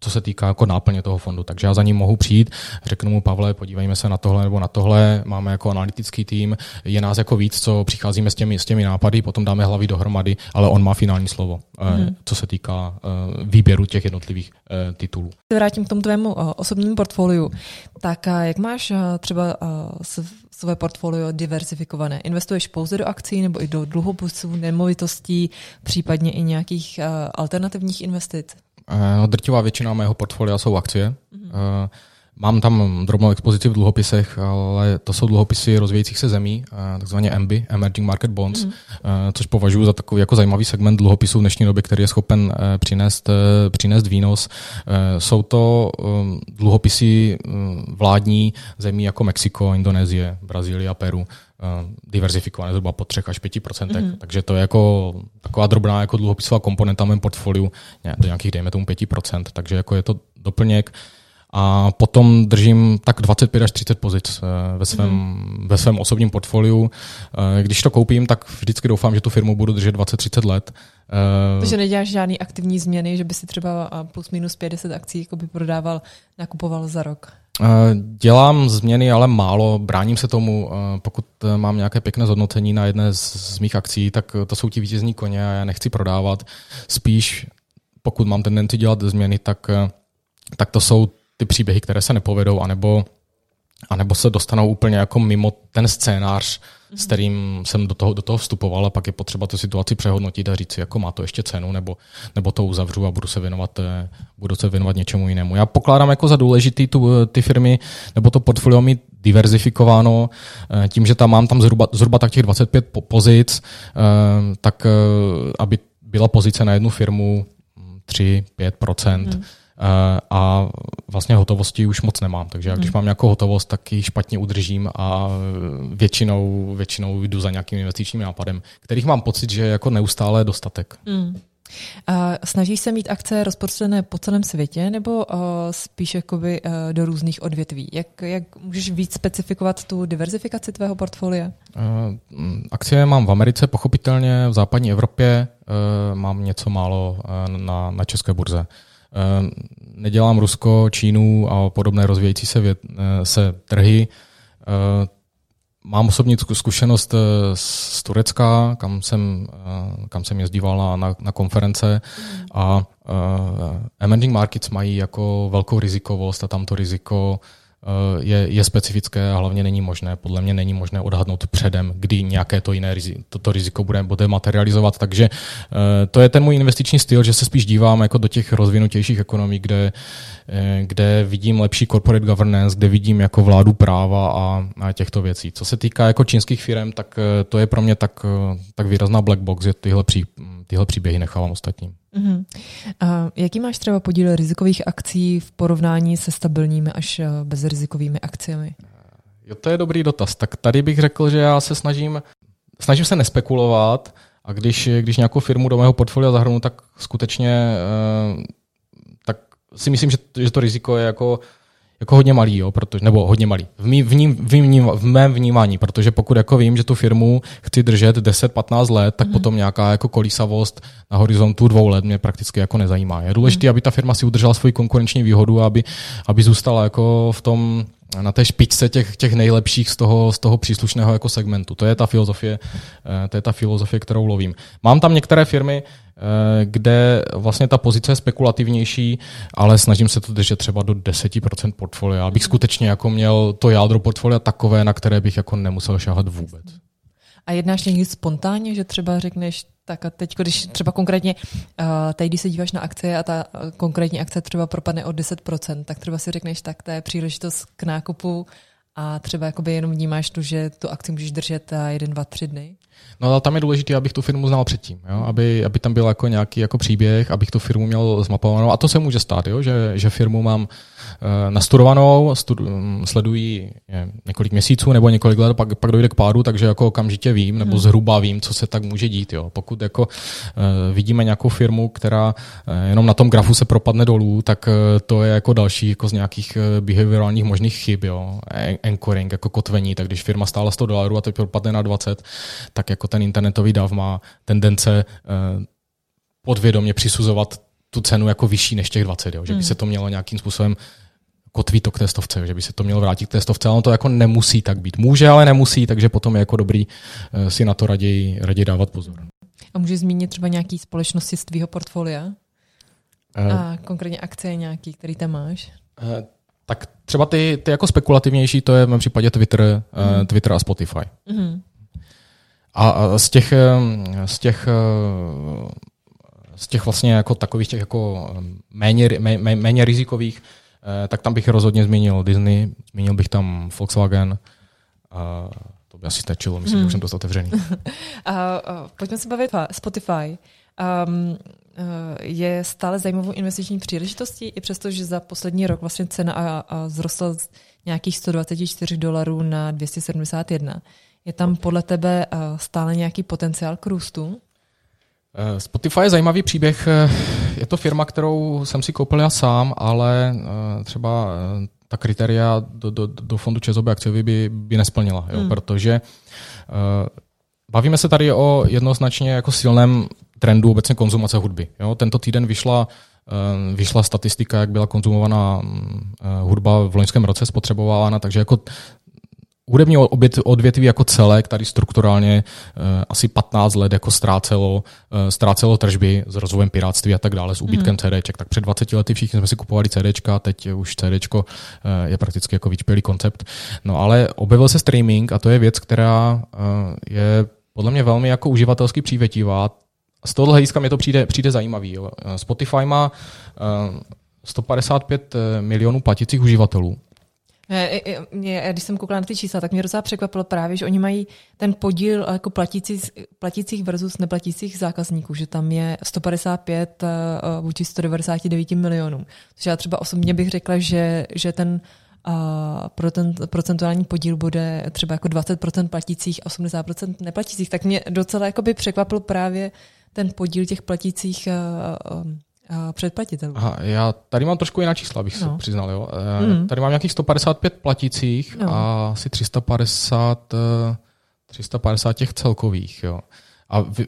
co se týká jako náplně toho fondu. Takže já za ním mohu přijít, řeknu mu, Pavle, podívejme se na tohle nebo na tohle, máme jako analytický tým, je nás jako víc, co přicházíme s těmi, s těmi nápady, potom dáme hlavy dohromady, ale on má finální slovo, mm. co se týká výběru těch jednotlivých titulů. Vrátím k tomu tvému osobnímu portfoliu. Tak jak máš třeba své portfolio diversifikované? Investuješ pouze do akcí nebo i do dluhopisů, nemovitostí, případně i nějakých alternativních investic? No, drtivá většina mého portfolia jsou akcie. Mm-hmm. Mám tam drobnou expozici v dluhopisech, ale to jsou dluhopisy rozvíjejících se zemí, takzvaně EMBI, Emerging Market Bonds, mm. což považuji za takový jako zajímavý segment dluhopisů v dnešní době, který je schopen přinést, přinést výnos. Jsou to dluhopisy vládní zemí jako Mexiko, Indonésie, Brazílie, Peru diverzifikované zhruba po 3 až 5 mm-hmm. Takže to je jako taková drobná jako dluhopisová komponenta v mém portfoliu, do nějakých, dejme tomu, 5% takže jako je to doplněk. A potom držím tak 25 až 30 pozic eh, ve svém, mm. ve svém osobním portfoliu. Eh, když to koupím, tak vždycky doufám, že tu firmu budu držet 20-30 let. Eh, Takže neděláš žádný aktivní změny, že by si třeba plus minus 50 akcí jako by prodával, nakupoval za rok? Dělám změny, ale málo. Bráním se tomu. Pokud mám nějaké pěkné zhodnocení na jedné z mých akcí, tak to jsou ti vítězní koně a já nechci prodávat. Spíš, pokud mám tendenci dělat změny, tak, tak to jsou ty příběhy, které se nepovedou, anebo, anebo se dostanou úplně jako mimo ten scénář, mm-hmm. s kterým jsem do toho, do toho vstupoval a pak je potřeba tu situaci přehodnotit a říct si, jako má to ještě cenu, nebo, nebo to uzavřu a budu se věnovat, eh, budu se věnovat něčemu jinému. Já pokládám jako za důležitý tu, ty firmy nebo to portfolio mít diverzifikováno, eh, tím, že tam mám tam zhruba, zhruba tak těch 25 pozic, eh, tak aby byla pozice na jednu firmu 3-5%, mm. Eh, a vlastně hotovosti už moc nemám, takže já, když hmm. mám nějakou hotovost, tak ji špatně udržím a většinou, většinou jdu za nějakým investičním nápadem, kterých mám pocit, že je jako neustále dostatek. Hmm. A snažíš se mít akce rozprostřené po celém světě nebo uh, spíš jakoby, uh, do různých odvětví? Jak, jak můžeš víc specifikovat tu diverzifikaci tvého portfolia? Uh, akcie mám v Americe, pochopitelně v západní Evropě, uh, mám něco málo uh, na, na české burze. Ehm, nedělám Rusko, Čínu a podobné rozvíjející se, vět, eh, se trhy. Ehm, mám osobní zkušenost eh, z Turecka, kam jsem, eh, kam jsem jezdíval na, na, konference a uh, emerging markets mají jako velkou rizikovost a tam to riziko Eh, je, je specifické a hlavně není možné, podle mě není možné odhadnout předem, kdy nějaké to jiné riziko, toto riziko bude, bude materializovat. Takže eh, to je ten můj investiční styl, že se spíš dívám jako do těch rozvinutějších ekonomí, kde, eh, kde vidím lepší corporate governance, kde vidím jako vládu práva a, a těchto věcí. Co se týká jako čínských firm, tak to je pro mě tak, tak výrazná black box, že tyhle, pří, tyhle příběhy nechávám ostatním. Uh-huh. A jaký máš třeba podíl rizikových akcí v porovnání se stabilními až eh, bezrizikovými akciemi? Jo, to je dobrý dotaz. Tak tady bych řekl, že já se snažím, snažím se nespekulovat a když, když nějakou firmu do mého portfolia zahrnu, tak skutečně eh, tak si myslím, že, že to riziko je jako jako hodně malý, jo, protože, nebo hodně malý, v, mý, v, ním, v, mým, v mém vnímání, protože pokud jako vím, že tu firmu chci držet 10-15 let, tak mm-hmm. potom nějaká jako kolísavost na horizontu dvou let mě prakticky jako nezajímá. Je důležité, mm-hmm. aby ta firma si udržela svoji konkurenční výhodu, aby, aby zůstala jako v tom na té špičce těch, těch nejlepších z toho, z toho příslušného jako segmentu. To je ta filozofie, eh, to je ta filozofie, kterou lovím. Mám tam některé firmy, kde vlastně ta pozice je spekulativnější, ale snažím se to držet třeba do 10% portfolia, abych skutečně jako měl to jádro portfolia takové, na které bych jako nemusel šáhat vůbec. A jednáš někdy spontánně, že třeba řekneš, tak a teď, když třeba konkrétně, uh, teď, když se díváš na akcie a ta uh, konkrétní akce třeba propadne o 10%, tak třeba si řekneš, tak to je příležitost k nákupu a třeba jakoby jenom vnímáš tu, že tu akci můžeš držet uh, jeden, dva, tři dny? No ale tam je důležité, abych tu firmu znal předtím, jo? Aby, aby tam byl jako nějaký jako příběh, abych tu firmu měl zmapovanou. A to se může stát, jo? Že, že firmu mám Eh, nastudovanou, studu, mm, sledují je, několik měsíců nebo několik let, pak, pak dojde k pádu, takže jako okamžitě vím, nebo hmm. zhruba vím, co se tak může dít. Jo. Pokud jako uh, vidíme nějakou firmu, která uh, jenom na tom grafu se propadne dolů, tak to je jako další jako z nějakých behaviorálních možných chyb. Jo. Anchoring, jako kotvení, tak když firma stála 100 dolarů a teď propadne na 20, tak jako ten internetový dav má tendence podvědomě přisuzovat tu cenu jako vyšší než těch 20, jo? že by hmm. se to mělo nějakým způsobem kotví to k té stovce, že by se to mělo vrátit k té stovce, ale on to jako nemusí tak být. Může, ale nemusí, takže potom je jako dobrý eh, si na to raději, raději dávat pozor. A můžeš zmínit třeba nějaký společnosti z tvýho portfolia? Uh, a konkrétně akcie nějaký, který tam máš? Uh, tak třeba ty, ty jako spekulativnější, to je v mém případě Twitter, mm. uh, Twitter a Spotify. Mm. A, a z těch, z těch z těch vlastně jako takových těch jako méně, méně, méně rizikových, tak tam bych rozhodně zmínil Disney, zmínil bych tam Volkswagen, a to by asi stačilo, myslím, hmm. že už jsem dost otevřený. *laughs* a, a, pojďme se bavit Spotify. Um, je stále zajímavou investiční příležitostí, i přesto, že za poslední rok vlastně cena a, a zrostla z nějakých 124 dolarů na 271. Je tam podle tebe stále nějaký potenciál k růstu? Eh, Spotify je zajímavý příběh. Eh, je to firma, kterou jsem si koupil já sám, ale eh, třeba ta kritéria do, do, do fondu Čezoby akciový by, by nesplnila, jo, hmm. protože bavíme se tady o jednoznačně jako silném trendu obecně konzumace hudby. Jo. Tento týden vyšla vyšla statistika, jak byla konzumovaná hudba v loňském roce spotřebovávána, takže jako hudební odvětví jako celek tady strukturálně uh, asi 15 let jako ztrácelo, uh, ztrácelo tržby s rozvojem piráctví a tak dále, s úbytkem mm. CDček. Tak před 20 lety všichni jsme si kupovali CDčka, teď už CDčko uh, je prakticky jako vyčpělý koncept. No ale objevil se streaming a to je věc, která je podle mě velmi jako uživatelsky přívětivá. Z toho hlediska mi to přijde, přijde zajímavý. Jo. Spotify má uh, 155 milionů platících uživatelů mě, když jsem koukala na ty čísla, tak mě docela překvapilo právě, že oni mají ten podíl jako platících, platících versus neplatících zákazníků, že tam je 155 uh, vůči 199 milionům. Takže já třeba osobně bych řekla, že, že ten a pro ten procentuální podíl bude třeba jako 20% platících a 80% neplatících, tak mě docela by překvapil právě ten podíl těch platících předplatitelů. Aha, já tady mám trošku jiná čísla, abych no. se přiznal. Jo. Mm. Tady mám nějakých 155 platících no. a asi 350, 350 eh, těch celkových. Jo. A vy,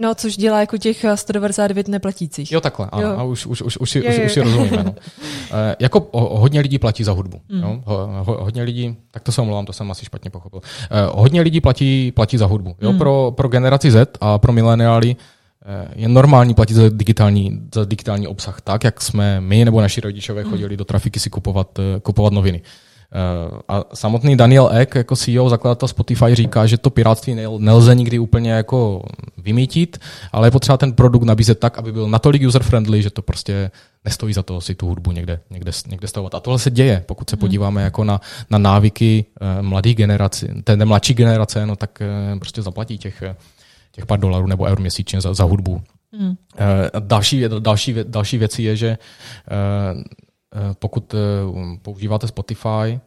No, což dělá jako těch 199 neplatících. Jo, takhle, ano, jo. a už, už, už, už, je, už, už si rozumíme. No. *laughs* E, jako o, hodně lidí platí za hudbu. Mm. Jo? Ho, ho, hodně lidí, tak to se omlouvám, to jsem asi špatně pochopil. E, hodně lidí platí, platí za hudbu. Jo? Mm. Pro, pro generaci Z a pro mileniály Eh, je normální platit za digitální, za digitální obsah tak, jak jsme my nebo naši rodičové hmm. chodili do trafiky si kupovat, eh, kupovat noviny. Eh, a samotný Daniel Ek, jako CEO, zakladatel Spotify, říká, že to pirátství nelze nikdy úplně jako vymítit, ale je potřeba ten produkt nabízet tak, aby byl natolik user-friendly, že to prostě nestojí za to si tu hudbu někde, někde, někde stavovat. A tohle se děje, pokud se hmm. podíváme jako na, na návyky mladých generací, té mladší generace, no tak prostě zaplatí těch těch pár dolarů nebo eur měsíčně za, za hudbu. Hmm. Další, další, další věcí je, že eh, eh, pokud používáte Spotify,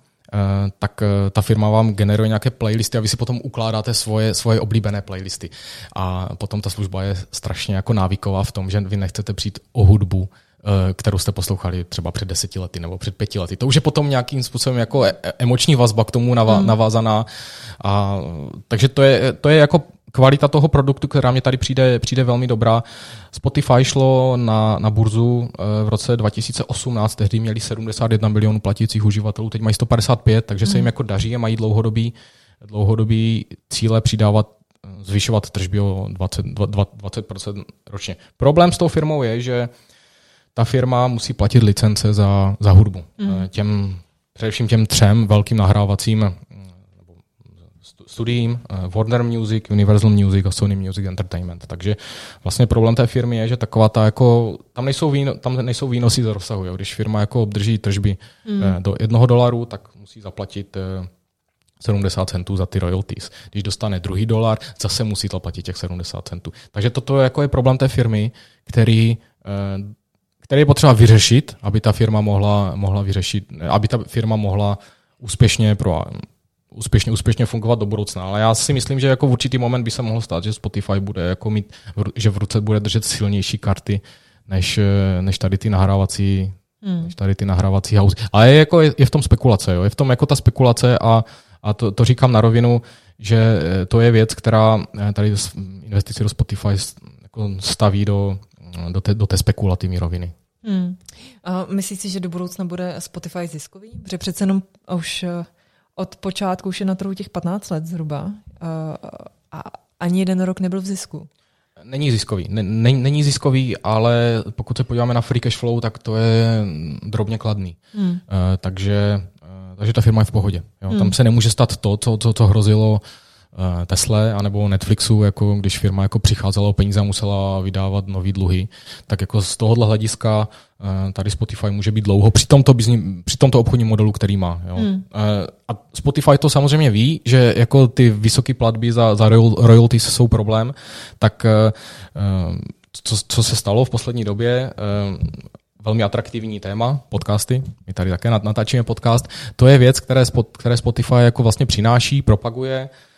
tak ta firma vám generuje nějaké playlisty a vy si potom ukládáte svoje, svoje oblíbené playlisty. A potom ta služba je strašně jako návyková v tom, že vy nechcete přijít o hudbu kterou jste poslouchali třeba před deseti lety nebo před pěti lety. To už je potom nějakým způsobem jako e, emoční vazba k tomu hmm. navázaná. A, takže to je, to je jako kvalita toho produktu, která mě tady přijde, přijde velmi dobrá. Spotify šlo na, na burzu v roce 2018, tehdy měli 71 milionů platících uživatelů, teď mají 155, takže se jim hmm. jako daří a mají dlouhodobý, dlouhodobý cíle přidávat zvyšovat tržby o 20, 20% ročně. Problém s tou firmou je, že ta firma musí platit licence za, za hudbu. Mm. Těm, především těm třem velkým nahrávacím eh, studiím, eh, Warner Music, Universal Music a Sony Music Entertainment. Takže vlastně problém té firmy je, že taková ta jako, tam nejsou, výno, tam nejsou výnosy za rozsahu. Jo. Když firma jako obdrží tržby mm. do jednoho dolaru, tak musí zaplatit 70 centů za ty royalties. Když dostane druhý dolar, zase musí to platit těch 70 centů. Takže toto je, jako je problém té firmy, který, eh, který je potřeba vyřešit, aby ta firma mohla, mohla vyřešit, aby ta firma mohla úspěšně pro úspěšně, úspěšně fungovat do budoucna. Ale já si myslím, že jako v určitý moment by se mohlo stát, že Spotify bude jako mít, že v ruce bude držet silnější karty, než, eh, než tady ty nahrávací Hmm. Než tady ty nahrávací house. Ale je, jako, je, je v tom spekulace, jo? je v tom jako ta spekulace a a to, to říkám na rovinu, že eh, to je věc, která eh, tady investici do Spotify jako staví do, do, té, do té spekulativní roviny. Hmm. A myslíš si, že do budoucna bude Spotify ziskový? Protože přece jenom už od počátku už je na trhu těch 15 let zhruba a ani jeden rok nebyl v zisku. Není ziskový. Není ziskový, ale pokud se podíváme na free cash flow, tak to je drobně kladný. Hmm. Takže takže ta firma je v pohodě. Jo. Hmm. Tam se nemůže stát to, co, co, co hrozilo Tesle anebo Netflixu, jako když firma jako přicházela o peníze a musela vydávat nový dluhy, tak jako z tohohle hlediska uh, tady Spotify může být dlouho při tomto, bizní, při tomto obchodním modelu, který má. Jo. Uh, a Spotify to samozřejmě ví, že jako ty vysoké platby za, za royalties jsou problém, tak co, co se stalo v poslední době, velmi atraktivní téma, podcasty. My tady také natáčíme podcast. To je věc, které, které Spotify jako vlastně přináší, propaguje eh,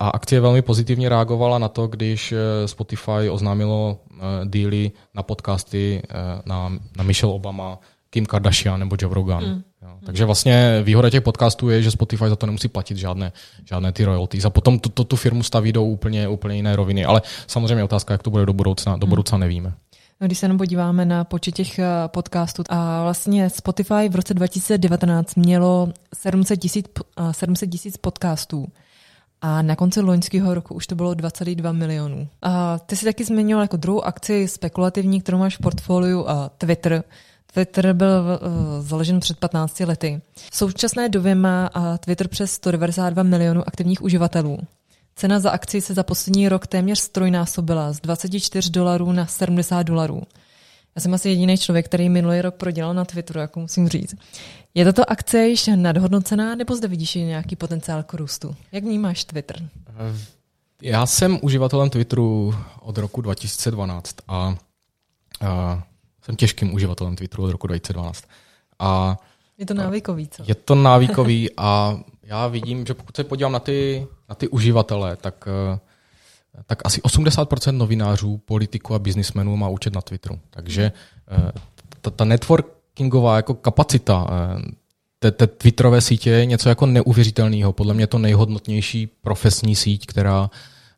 a akcie velmi pozitivně reagovala na to, když eh, Spotify oznámilo eh, díly na podcasty na, na Michelle Obama, Kim Kardashian nebo Joe Rogan. Mm. Takže vlastně výhoda těch podcastů je, že Spotify za to nemusí platit žádné, žádné ty royalties. A potom tu, tu, tu firmu staví do úplně, úplně jiné roviny. Ale samozřejmě otázka, jak to bude do budoucna, do hmm. budoucna nevíme. No, když se jenom podíváme na počet těch eh, podcastů, a vlastně Spotify v roce 2019 mělo 700 tisíc 700 tisíc podcastů. A na konci loňského roku už to bylo 2,2 milionů. A ty si taky zmiňoval jako druhou akci spekulativní, kterou máš v portfoliu, a Twitter. Twitter byl uh, založen před 15 lety. V současné době má Twitter přes 192 milionů aktivních uživatelů. Cena za akci se za poslední rok téměř strojnásobila z 24 dolarů na 70 dolarů. Já jsem asi jediný člověk, který minulý rok prodělal na Twitteru, jako musím říct. Je tato akce již nadhodnocená, nebo zde vidíš nějaký potenciál k růstu? Jak vnímáš Twitter? Já jsem uživatelem Twitteru od roku 2012 a, a jsem těžkým uživatelem Twitteru od roku 2012. A, je to návykový, co? Je to návykový a já vidím, že pokud se podívám na ty, na ty uživatele, tak, eh, tak asi 80% novinářů, politiků a biznismenů má účet na Twitteru. Takže eh, ta, ta networkingová jako kapacita eh, té, té Twitterové sítě je něco jako neuvěřitelného. Podle mě to nejhodnotnější profesní síť, která,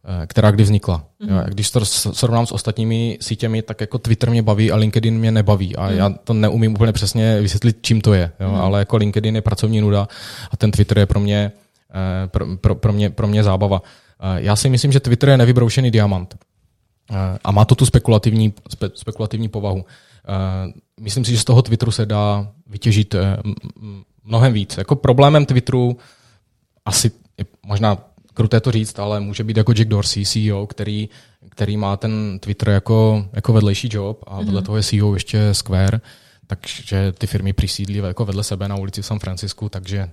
Eh, která kdy vznikla. Mm. Jo, když to srovnám s ostatními sítěmi, tak jako Twitter mě baví a LinkedIn mě nebaví. A mm. já to neumím úplně přesně vysvětlit, čím to je. Jo, mm. Ale jako LinkedIn je pracovní nuda a ten Twitter je pro mě, pro, pro, pro mě, pro mě zábava. Eh, já si myslím, že Twitter je nevybroušený diamant. A má to tu spekulativní, spe, spekulativní povahu. Myslím si, že z toho Twitteru se dá vytěžit mnohem víc. Jako problémem Twitteru asi možná kruté to říct, ale může být jako Jack Dorsey, CEO, který, který má ten Twitter jako, jako vedlejší job a vedle mm-hmm. toho je CEO ještě Square, takže ty firmy přisídlí jako vedle sebe na ulici v San Francisku, takže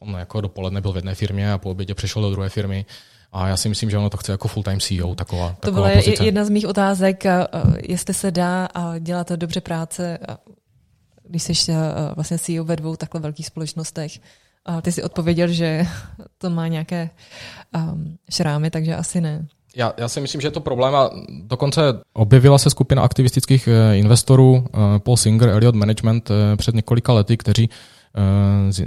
on jako dopoledne byl v jedné firmě a po obědě přešel do druhé firmy. A já si myslím, že ono to chce jako full-time CEO, taková To taková byla pozice. jedna z mých otázek, jestli se dá a dělat dobře práce, když jsi vlastně CEO ve dvou takhle velkých společnostech. A ty si odpověděl, že *laughs* to má nějaké um, šrámy, takže asi ne. Já, já si myslím, že je to problém a dokonce objevila se skupina aktivistických eh, investorů Paul Singer, Elliot Management před několika lety, kteří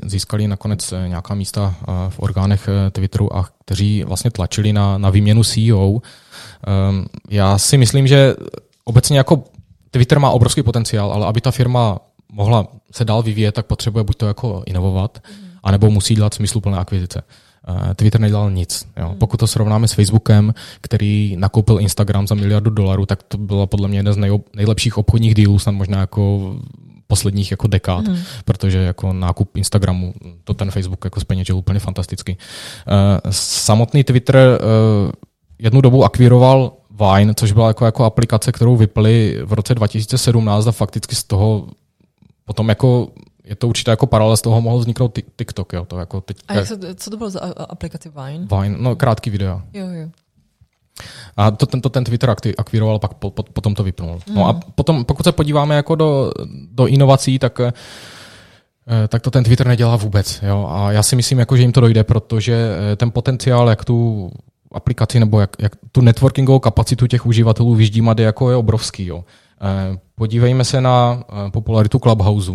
získali nakonec nějaká místa v orgánech Twitteru a kteří vlastně tlačili na, na výměnu CEO. Já si myslím, že obecně jako Twitter má obrovský potenciál, ale aby ta firma mohla se dál vyvíjet, tak potřebuje buď to jako inovovat, mm. anebo musí dělat smysluplné akvizice. Twitter nedělal nic. Jo. Mm. Pokud to srovnáme s Facebookem, který nakoupil Instagram za miliardu dolarů, tak to bylo podle mě jeden z nej, nejlepších obchodních dílů, snad možná jako posledních jako dekád, mm. protože jako nákup Instagramu, to ten Facebook jako zpeněžil úplně fantasticky. Uh, samotný Twitter uh, jednu dobu akvíroval Vine, což byla jako, jako aplikace, kterou vypli v roce 2017 a fakticky z toho potom jako je to určitě jako paralel z toho mohl vzniknout TikTok. Jo, to jako teď, a jak se, co to bylo za aplikaci Vine? Vine, no krátký video. Jo, jo. A to, ten, to ten Twitter akvíroval, pak po, po, potom to vypnul. Mm. No a potom, pokud se podíváme jako do, do inovací, tak eh, tak to ten Twitter nedělá vůbec. Jo? A já si myslím, jako, že jim to dojde, protože eh, ten potenciál, jak tu aplikaci nebo jak, jak tu networkingovou kapacitu těch uživatelů vyždímat je, jako je obrovský. Jo. Eh, podívejme se na popularitu Clubhouse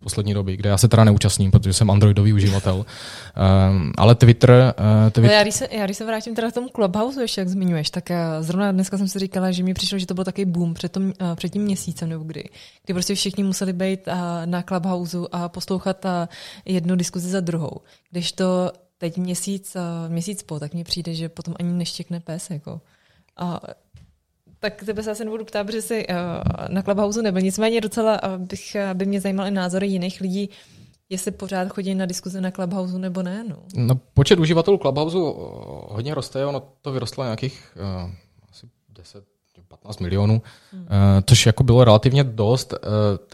z poslední doby, kde já se teda neúčastním, protože jsem androidový uživatel. Eh, ale Twitter... Twitter... Já, když se, já když se vrátím teda k tomu Clubhouse, ještě jak zmiňuješ, tak zrovna dneska jsem si říkala, že mi přišlo, že to byl takový boom před, tom, před tím měsícem nebo kdy, kdy prostě všichni museli být na Clubhouse a poslouchat jednu diskuzi za druhou. Když to teď měsíc, měsíc po, tak mně přijde, že potom ani neštěkne pes. Jako. A tak tebe se asi nebudu ptát, protože jsi uh, na Clubhouse nebyl. Nicméně docela uh, bych, by mě zajímaly názory jiných lidí, jestli pořád chodí na diskuze na Clubhouse nebo ne. No. no počet uživatelů Clubhouse hodně roste, ono to vyrostlo nějakých uh, asi 10 15 milionů, hmm. což jako bylo relativně dost.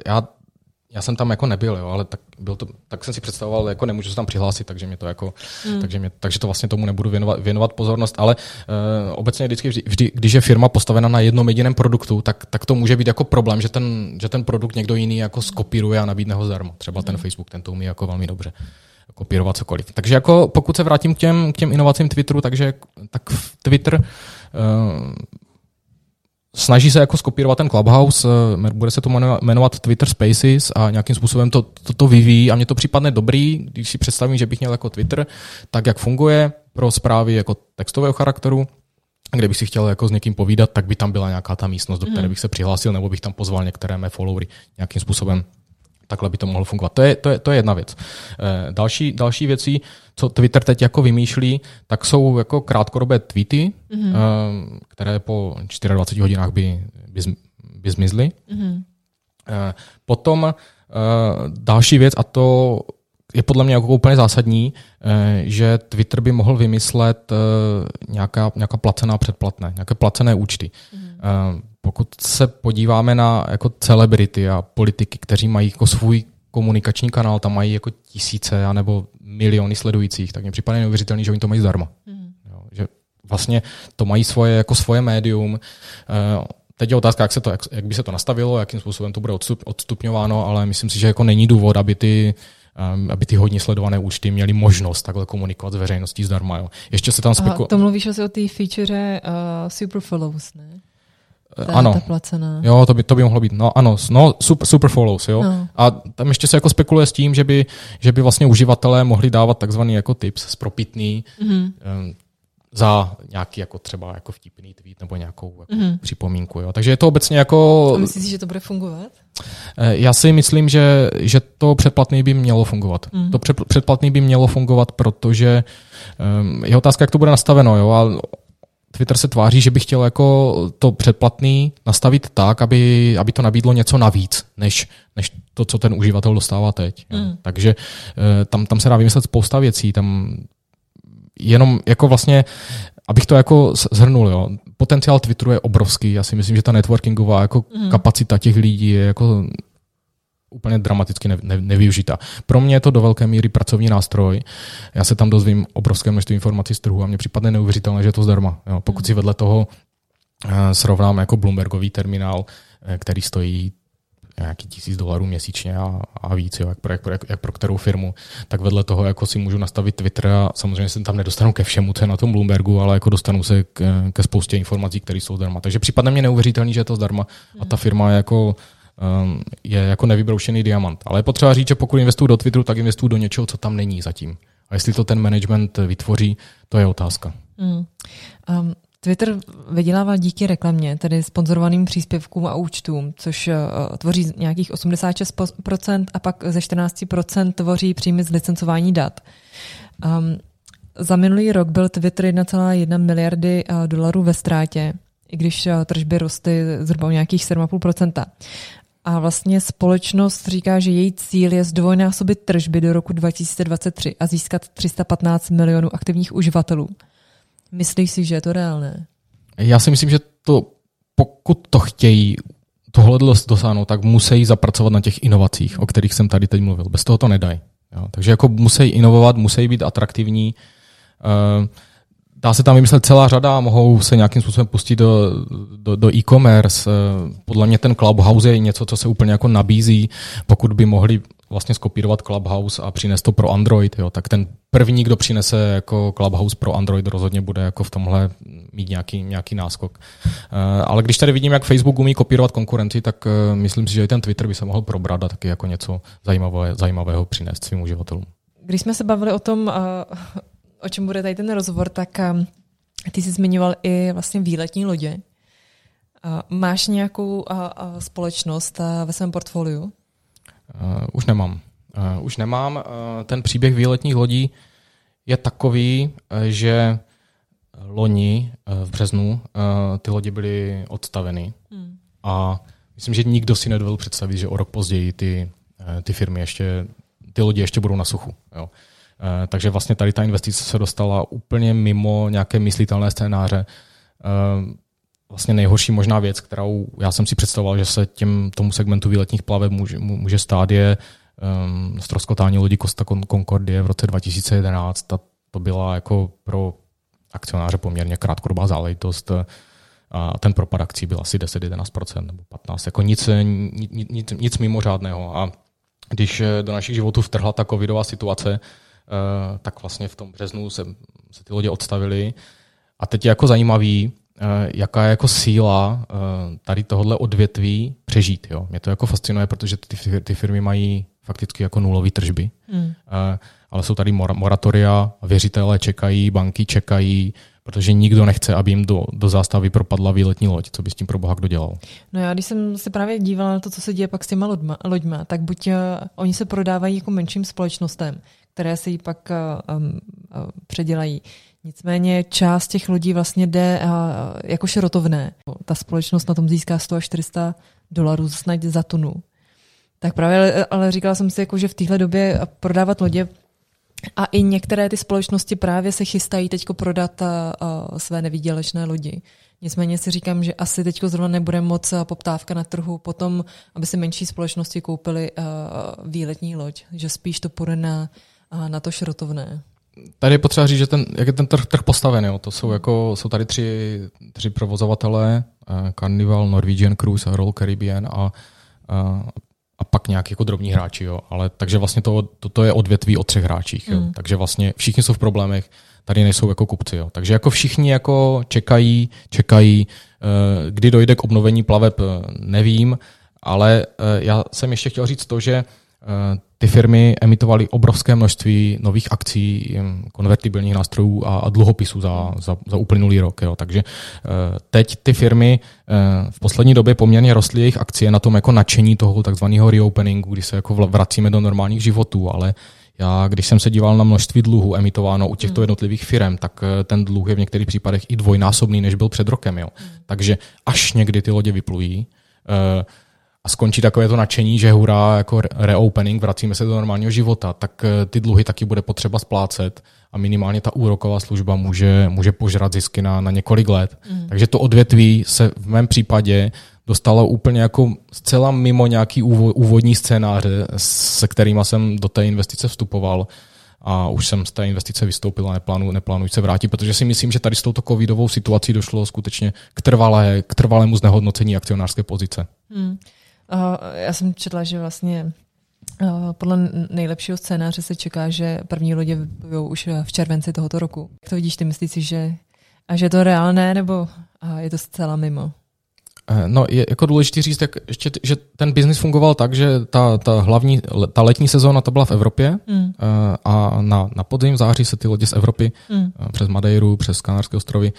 Já já jsem tam jako nebyl, jo, ale tak, byl to, tak jsem si představoval, jako nemůžu se tam přihlásit, takže mě to jako, mm. takže, mě, takže to vlastně tomu nebudu věnovat, věnovat pozornost, ale uh, obecně vždycky, vždy, vždy, když je firma postavena na jednom jediném produktu, tak, tak to může být jako problém, že ten, že ten produkt někdo jiný jako skopíruje a nabídne ho zdarma. Třeba ten mm. Facebook, ten to umí jako velmi dobře kopírovat cokoliv. Takže jako pokud se vrátím k těm, k těm inovacím Twitteru, takže tak Twitter uh, snaží se jako skopírovat ten Clubhouse, eh, bude se to jmenovat Twitter Spaces a nějakým způsobem to, to, to vyvíjí a mně to připadne dobrý, když si představím, že bych měl jako Twitter, tak jak funguje pro zprávy jako textového charakteru, kde bych si chtěl jako s někým povídat, tak by tam byla nějaká ta místnost, do které hmm. bych se přihlásil, nebo bych tam pozval některé mé followery nějakým způsobem takhle by to mohlo fungovat. To je, to je, to je jedna věc. Eh, další, další věcí, co Twitter teď jako vymýšlí, tak jsou jako krátkodobé tweety, mm-hmm. které po 24 hodinách by, by, by zmizly. Mm-hmm. Potom další věc, a to je podle mě jako úplně zásadní, že Twitter by mohl vymyslet nějaká, nějaká placená předplatné, nějaké placené účty. Mm-hmm pokud se podíváme na jako celebrity a politiky, kteří mají jako svůj komunikační kanál, tam mají jako tisíce nebo miliony sledujících, tak mi připadá neuvěřitelný, že oni to mají zdarma. Mm. Jo, že vlastně to mají svoje, jako svoje médium. Eh, teď je otázka, jak, se to, jak, jak by se to nastavilo, jakým způsobem to bude odstup, odstupňováno, ale myslím si, že jako není důvod, aby ty um, aby ty hodně sledované účty měly možnost takhle komunikovat s veřejností zdarma. Jo. Ještě se tam spekuluje. To mluvíš asi o té feature uh, Super Follows, ne? Ta, ano. Ta placená. Jo, to by, to by mohlo být. No ano, no, super, super follows, jo. No. A tam ještě se jako spekuluje s tím, že by, že by vlastně uživatelé mohli dávat takzvaný jako tips spropitný mm-hmm. um, za nějaký jako třeba jako vtipný tweet nebo nějakou jako mm-hmm. připomínku. Jo. Takže je to obecně jako... A myslíš, že to bude fungovat? Eh, já si myslím, že, že to předplatný by mělo fungovat. Mm. To předplatný by mělo fungovat, protože um, je otázka, jak to bude nastaveno. Jo. A Twitter se tváří, že by chtěl jako to předplatný nastavit tak, aby, aby to nabídlo něco navíc, než, než to, co ten uživatel dostává teď. Mm. Takže eh, tam, tam se dá vymyslet spousta věcí. Tam jenom jako vlastně, abych to jako zhrnul, jo, potenciál Twitteru je obrovský. Já si myslím, že ta networkingová jako mm. kapacita těch lidí je jako úplně dramaticky ne, ne, nevyužita. Pro mě je to do velké míry pracovní nástroj. Já se tam dozvím obrovské množství informací z trhu a mně připadne neuvěřitelné, že je to zdarma. Jo, pokud si vedle toho uh, srovnám jako Bloombergový terminál, eh, který stojí nějaký tisíc dolarů měsíčně a, a víc, jo, jak, pro, jak, pro, jak, jak pro kterou firmu, tak vedle toho jako si můžu nastavit Twitter a samozřejmě se tam nedostanu ke všemu, co je na tom Bloombergu, ale jako dostanu se k, ke spoustě informací, které jsou zdarma. Takže připadne mě neuvěřitelný, že je to zdarma a ta firma je jako je jako nevybroušený diamant. Ale je potřeba říct, že pokud investuju do Twitteru, tak investuju do něčeho, co tam není zatím. A jestli to ten management vytvoří, to je otázka. Mm. Um, Twitter vydělává díky reklamě, tedy sponzorovaným příspěvkům a účtům, což uh, tvoří nějakých 86% a pak ze 14% tvoří příjmy z licencování dat. Um, za minulý rok byl Twitter 1,1 miliardy uh, dolarů ve ztrátě, i když uh, tržby rostly zhruba o nějakých 7,5%. A vlastně společnost říká, že její cíl je zdvojnásobit tržby do roku 2023 a získat 315 milionů aktivních uživatelů. Myslíš si, že je to reálné? Já si myslím, že to, pokud to chtějí tohle dosáhnout, tak musí zapracovat na těch inovacích, o kterých jsem tady teď mluvil. Bez toho to nedají. Takže jako musí inovovat, musí být atraktivní. Uh, dá se tam vymyslet celá řada, mohou se nějakým způsobem pustit do, do, do e-commerce. Eh, podle mě ten Clubhouse je něco, co se úplně jako nabízí, pokud by mohli vlastně skopírovat Clubhouse a přinést to pro Android, jo, tak ten první, kdo přinese jako Clubhouse pro Android, rozhodně bude jako v tomhle mít nějaký, nějaký náskok. Uh, ale když tady vidím, jak Facebook umí kopírovat konkurenci, tak uh, myslím si, že i ten Twitter by se mohl probrat a taky jako něco zajímavého, zajímavého přinést svým uživatelům. Když jsme se bavili o tom, uh, o čem bude tady ten rozhovor, tak um, ty jsi zmiňoval i vlastně výletní lodě. Máš nějakou společnost ve svém portfoliu? Uh, už nemám. Uh, už nemám. Uh, ten příběh výletních lodí je takový, že loni v březnu ty lodi byly odstaveny hmm. a myslím, že nikdo si nedovedl představit, že o rok později ty, ty firmy ještě, ty lodi ještě budou na suchu. Jo. Uh, takže vlastně tady ta investice se dostala úplně mimo nějaké myslitelné scénáře. Uh, vlastně nejhorší možná věc, kterou já jsem si představoval, že se těm, tomu segmentu výletních plaveb může, může stát, je um, stroskotání lodi Costa Concordie v roce 2011. Ta, to byla jako pro akcionáře poměrně krátkodobá záležitost a ten propad akcí byl asi 10-11% nebo 15%. Jako nic, nic, nic, nic mimořádného. A když do našich životů vtrhla ta covidová situace, tak vlastně v tom březnu se, se ty lodě odstavily. A teď je jako zajímavý, Eh, jaká je jako síla eh, tady tohohle odvětví přežít. Jo. Mě to jako fascinuje, protože ty, ty firmy mají fakticky jako nulové tržby, mm. ale jsou tady moratoria, věřitelé čekají, banky čekají, protože nikdo nechce, aby jim do, do zástavy propadla výletní loď. Co by s tím pro boha kdo dělal? No já, když jsem se právě dívala na to, co se děje pak s těma loďma, loďma tak buď uh, oni se prodávají jako menším společnostem, které se jí pak uh, um, uh, předělají Nicméně část těch lidí vlastně jde jako šrotovné. Ta společnost na tom získá 100 až 400 dolarů snad za tunu. Tak právě, ale říkala jsem si, jako, že v téhle době prodávat lodě a i některé ty společnosti právě se chystají teď prodat a své nevýdělečné lodi. Nicméně si říkám, že asi teď zrovna nebude moc poptávka na trhu potom, aby si menší společnosti koupily výletní loď, že spíš to půjde na, na to šrotovné tady je potřeba říct, že ten, jak je ten trh, trh postavený. Jo. To jsou, jako, jsou tady tři, tři provozovatelé, uh, Carnival, Norwegian Cruise a Royal Caribbean a, uh, a pak nějaký jako drobní hráči. Jo. Ale, takže vlastně to, to, to je odvětví o třech hráčích. Jo. Mm. Takže vlastně všichni jsou v problémech, tady nejsou jako kupci. Jo. Takže jako všichni jako čekají, čekají, uh, kdy dojde k obnovení plaveb, nevím, ale uh, já jsem ještě chtěl říct to, že uh, ty firmy emitovaly obrovské množství nových akcí, konvertibilních nástrojů a, a dluhopisů za, za, za uplynulý rok. Jo. Takže eh, teď ty firmy eh, v poslední době poměrně rostly jejich akcie na tom jako nadšení toho takzvaného reopeningu, kdy se jako vracíme do normálních životů, ale já, když jsem se díval na množství dluhů emitováno u těchto hmm. jednotlivých firm, tak eh, ten dluh je v některých případech i dvojnásobný, než byl před rokem. Jo. Hmm. Takže až někdy ty lodě vyplují, a skončí takové to nadšení, že hurá, jako reopening, vracíme se do normálního života, tak eh, ty dluhy taky bude potřeba splácet a minimálně ta úroková služba může, může požrat zisky na, na několik let. Mm. Takže to odvětví se v mém případě dostalo úplně jako zcela mimo nějaký úvodní scénáře, se kterými jsem do té investice vstupoval a už jsem z té investice vystoupil a neplánuji, neplánuji se vrátit, protože si myslím, že tady s touto covidovou situací došlo skutečně k, trvalé, k trvalému znehodnocení akcionářské pozice. Hmm. Já jsem četla, že vlastně podle nejlepšího scénáře se čeká, že první lodě vyplujou už v červenci tohoto roku. Jak to vidíš, ty myslíš si, že, a že je to reálné, nebo je to zcela mimo? Eh, no, je jako důležité říct, jak ještě, že ten biznis fungoval tak, že ta, ta hlavní, ta letní sezóna to byla v Evropě mm. a na, na podzim v září se ty lodě z Evropy mm. přes Madeiru, přes Kanárské ostrovy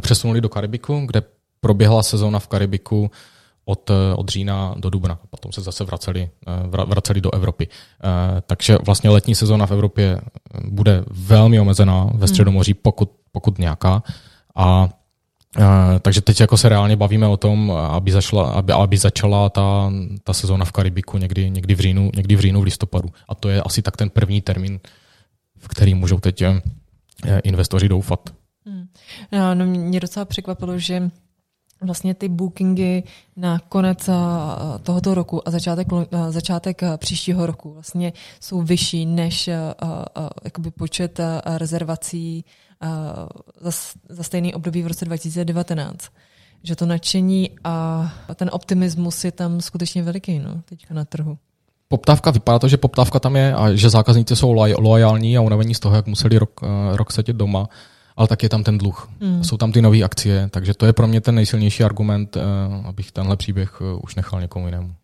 přesunuli do Karibiku, kde proběhla sezóna v Karibiku od, od října do dubna. Potom se zase vraceli, vraceli do Evropy. Takže vlastně letní sezóna v Evropě bude velmi omezená ve hmm. Středomoří, pokud, pokud nějaká. A takže teď jako se reálně bavíme o tom, aby, zašla, aby, aby začala ta, ta sezóna v Karibiku někdy, někdy, v říjnu, někdy v říjnu, v listopadu. A to je asi tak ten první termín, v který můžou teď investoři doufat. Hmm. No, no, mě docela překvapilo, že vlastně ty bookingy na konec tohoto roku a začátek, začátek příštího roku vlastně jsou vyšší než jakoby počet rezervací za, za stejný období v roce 2019. Že to nadšení a ten optimismus je tam skutečně veliký no, teďka na trhu. Poptávka, vypadá to, že poptávka tam je a že zákazníci jsou loajální a unavení z toho, jak museli rok, rok sedět doma ale tak je tam ten dluh. Mm. Jsou tam ty nové akcie, takže to je pro mě ten nejsilnější argument, abych tenhle příběh už nechal někomu jinému.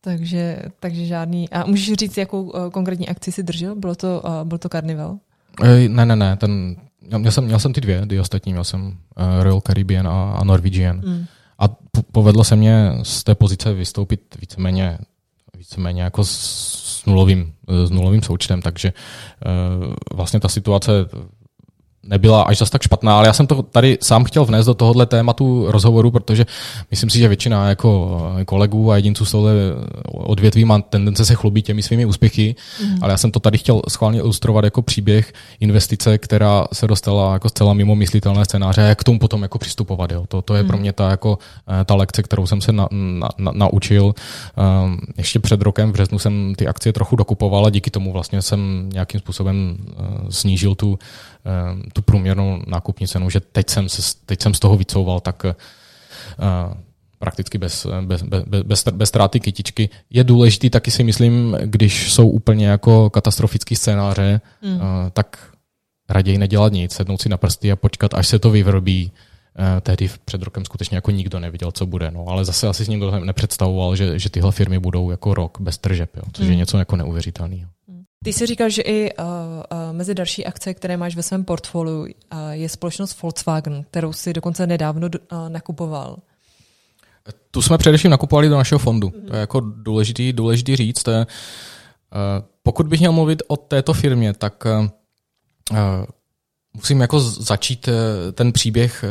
Takže, takže žádný. A můžeš říct, jakou konkrétní akci si držel? Bylo to, bylo to Carnival? Ne, ne, ne. Ten, Měl jsem, měl jsem ty dvě, ty ostatní, měl jsem Royal Caribbean a, a Norwegian. Mm. A po, povedlo se mě z té pozice vystoupit víceméně, víceméně jako s, nulovým, s nulovým součtem, takže vlastně ta situace nebyla až zas tak špatná, ale já jsem to tady sám chtěl vnést do tohohle tématu rozhovoru, protože myslím si, že většina jako kolegů a jedinců z tohle odvětví má tendence se chlubit těmi svými úspěchy, mm. ale já jsem to tady chtěl schválně ilustrovat jako příběh investice, která se dostala jako zcela mimo myslitelné scénáře a jak k tomu potom jako přistupovat. Jo. To, to je mm. pro mě ta, jako, eh, ta lekce, kterou jsem se na, na, na, naučil. Um, ještě před rokem v březnu jsem ty akcie trochu dokupoval a díky tomu vlastně jsem nějakým způsobem uh, snížil tu tu průměrnou nákupní cenu, že teď jsem, se, teď jsem z toho vycouval, tak uh, prakticky bez, bez, bez, bez, bez ztráty kytičky. Je důležitý taky si myslím, když jsou úplně jako katastrofický scénáře, mm. uh, tak raději nedělat nic, sednout si na prsty a počkat, až se to vyvrbí. Uh, tehdy před rokem skutečně jako nikdo neviděl, co bude. No, ale zase asi s ním nepředstavoval, že, že tyhle firmy budou jako rok bez tržeb, jo, což mm. je něco jako neuvěřitelného. Ty jsi říkal, že i uh, uh, mezi další akce, které máš ve svém portfoliu, uh, je společnost Volkswagen, kterou si dokonce nedávno uh, nakupoval. Tu jsme především nakupovali do našeho fondu. Mm-hmm. To je jako důležitý, důležitý říct. To je, uh, pokud bych měl mluvit o této firmě, tak uh, musím jako začít uh, ten příběh,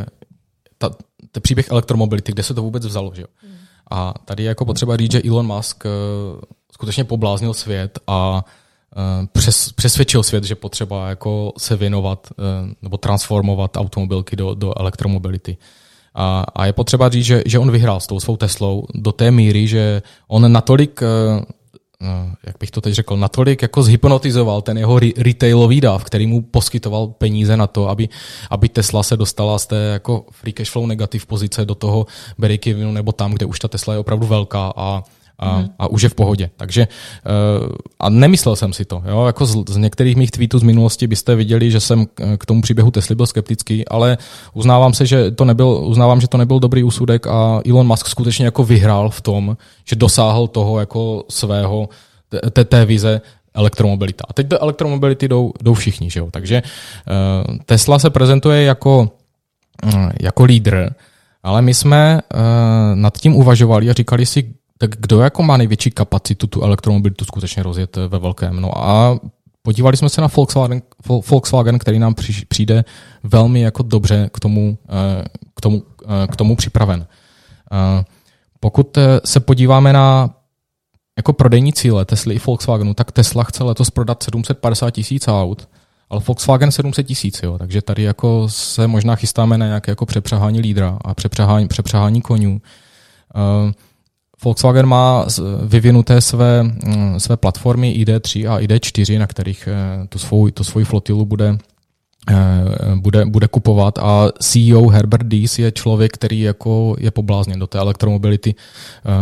ta, ten příběh elektromobility, kde se to vůbec vzalo. Že? Mm. A tady je jako potřeba říct, že Elon Musk uh, skutečně pobláznil svět a uh, přes, přesvědčil svět, že potřeba jako se věnovat eh, nebo transformovat automobilky do, do elektromobility. A, a je potřeba říct, že, že on vyhrál s tou svou Teslou do té míry, že on natolik, eh, jak bych to teď řekl, natolik jako zhypnotizoval ten jeho retailový dáv, který mu poskytoval peníze na to, aby, aby Tesla se dostala z té jako free cash flow negativ pozice do toho break nebo tam, kde už ta Tesla je opravdu velká a a, mm. a už je v pohodě. Takže uh, a nemyslel jsem si to. Jo? Jako z, z některých mých tweetů z minulosti byste viděli, že jsem k tomu příběhu Tesly byl skeptický, ale uznávám se, že to nebyl, uznávám, že to nebyl dobrý úsudek a Elon Musk skutečně jako vyhrál v tom, že dosáhl toho jako svého té, té vize elektromobilita. A teď do elektromobility jdou, jdou všichni, že jo? Takže uh, Tesla se prezentuje jako, uh, jako lídr, ale my jsme uh, nad tím uvažovali a říkali si, tak kdo jako má největší kapacitu tu elektromobilitu skutečně rozjet ve velkém? No a podívali jsme se na Volkswagen, Volkswagen který nám přijde velmi jako dobře k tomu, eh, k tomu, eh, k tomu připraven. Eh, pokud se podíváme na jako prodejní cíle Tesly i Volkswagenu, tak Tesla chce letos prodat 750 tisíc aut, ale Volkswagen 700 tisíc, jo. takže tady jako se možná chystáme na nějaké jako přepřahání lídra a přepřahání, přepřahání konňů. Volkswagen má vyvinuté své, mm, své platformy ID3 a ID4, na kterých eh, tu svou, tu svou flotilu bude, bude, bude kupovat a CEO Herbert Dees je člověk, který jako je poblázněn do té elektromobility,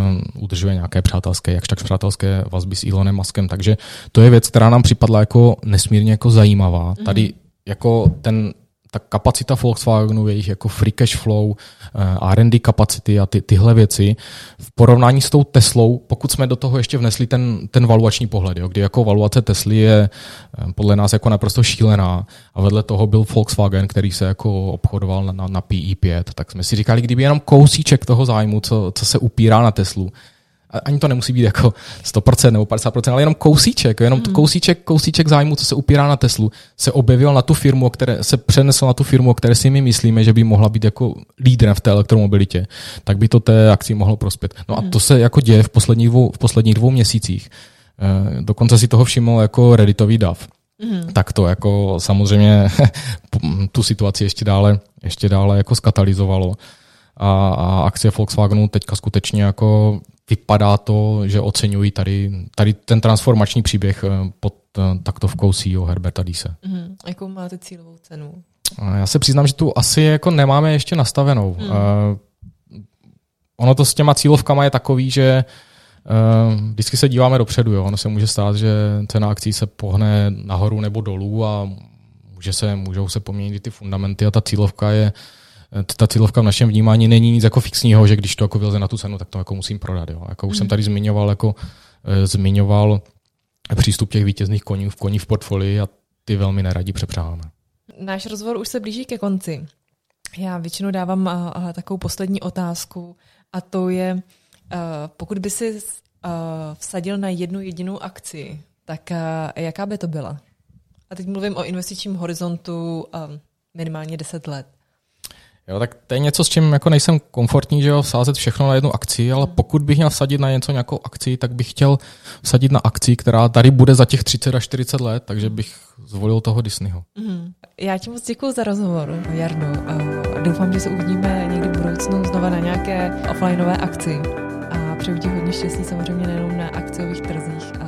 um, udržuje nějaké přátelské, jakž tak přátelské vazby s Elonem Muskem, takže to je věc, která nám připadla jako nesmírně jako zajímavá. Mm-hmm. Tady jako ten ta kapacita Volkswagenu, jejich jako free cash flow, eh, R&D kapacity a ty, tyhle věci v porovnání s tou Teslou, pokud jsme do toho ještě vnesli ten, ten valuační pohled, jo, kdy jako valuace Tesly je eh, podle nás jako naprosto šílená a vedle toho byl Volkswagen, který se jako obchodoval na, na, na PE5, tak jsme si říkali, kdyby jenom kousíček toho zájmu, co, co se upírá na Teslu, ani to nemusí být jako 100% nebo 50%, ale jenom kousíček, jenom mm. kousíček, kousíček zájmu, co se upírá na Teslu, se objevil na tu firmu, které se přenesl na tu firmu, o které si my myslíme, že by mohla být jako lídrem v té elektromobilitě, tak by to té akci mohlo prospět. No a mm. to se jako děje v posledních dvou, v posledních dvou měsících. E, dokonce si toho všiml jako redditový DAV. Mm. Tak to jako samozřejmě *laughs* tu situaci ještě dále, ještě dále jako skatalizovalo. A, a akcie Volkswagenu teďka skutečně jako vypadá to, že oceňují tady, tady ten transformační příběh eh, pod eh, taktovkou CEO Herberta Dise. Mm, jakou máte cílovou cenu? Já se přiznám, že tu asi jako nemáme ještě nastavenou. Mm. Uh, ono to s těma cílovkama je takový, že uh, vždycky se díváme dopředu. Jo. Ono se může stát, že cena akcí se pohne nahoru nebo dolů a může se, můžou se poměnit ty fundamenty a ta cílovka je uh, ta cílovka v našem vnímání není nic jako fixního, že když to jako vyleze na tu cenu, tak to jako musím prodat. Jo. Jako už jsem tady zmiňoval, jako, e, zmiňoval přístup těch vítězných koní v koní v portfolii a ty velmi neradí přepřáháme. Náš rozhovor už se blíží ke konci. Já většinou dávám uh, uh, takovou poslední otázku a to je, uh, pokud by si uh, vsadil na jednu jedinou akci, tak uh, jaká by to byla? A teď mluvím o investičním horizontu uh, minimálně 10 let. Jo, tak to je něco, s čím jako nejsem komfortní, že jo, vsázet všechno na jednu akci, ale pokud bych měl vsadit na něco, nějakou akci, tak bych chtěl vsadit na akci, která tady bude za těch 30 až 40 let, takže bych zvolil toho Disneyho. Mm. Já ti moc děkuji za rozhovor, Jarno. A doufám, že se uvidíme někdy v budoucnu znova na nějaké offlineové akci. A přeju ti hodně štěstí samozřejmě nejenom na akciových trzích,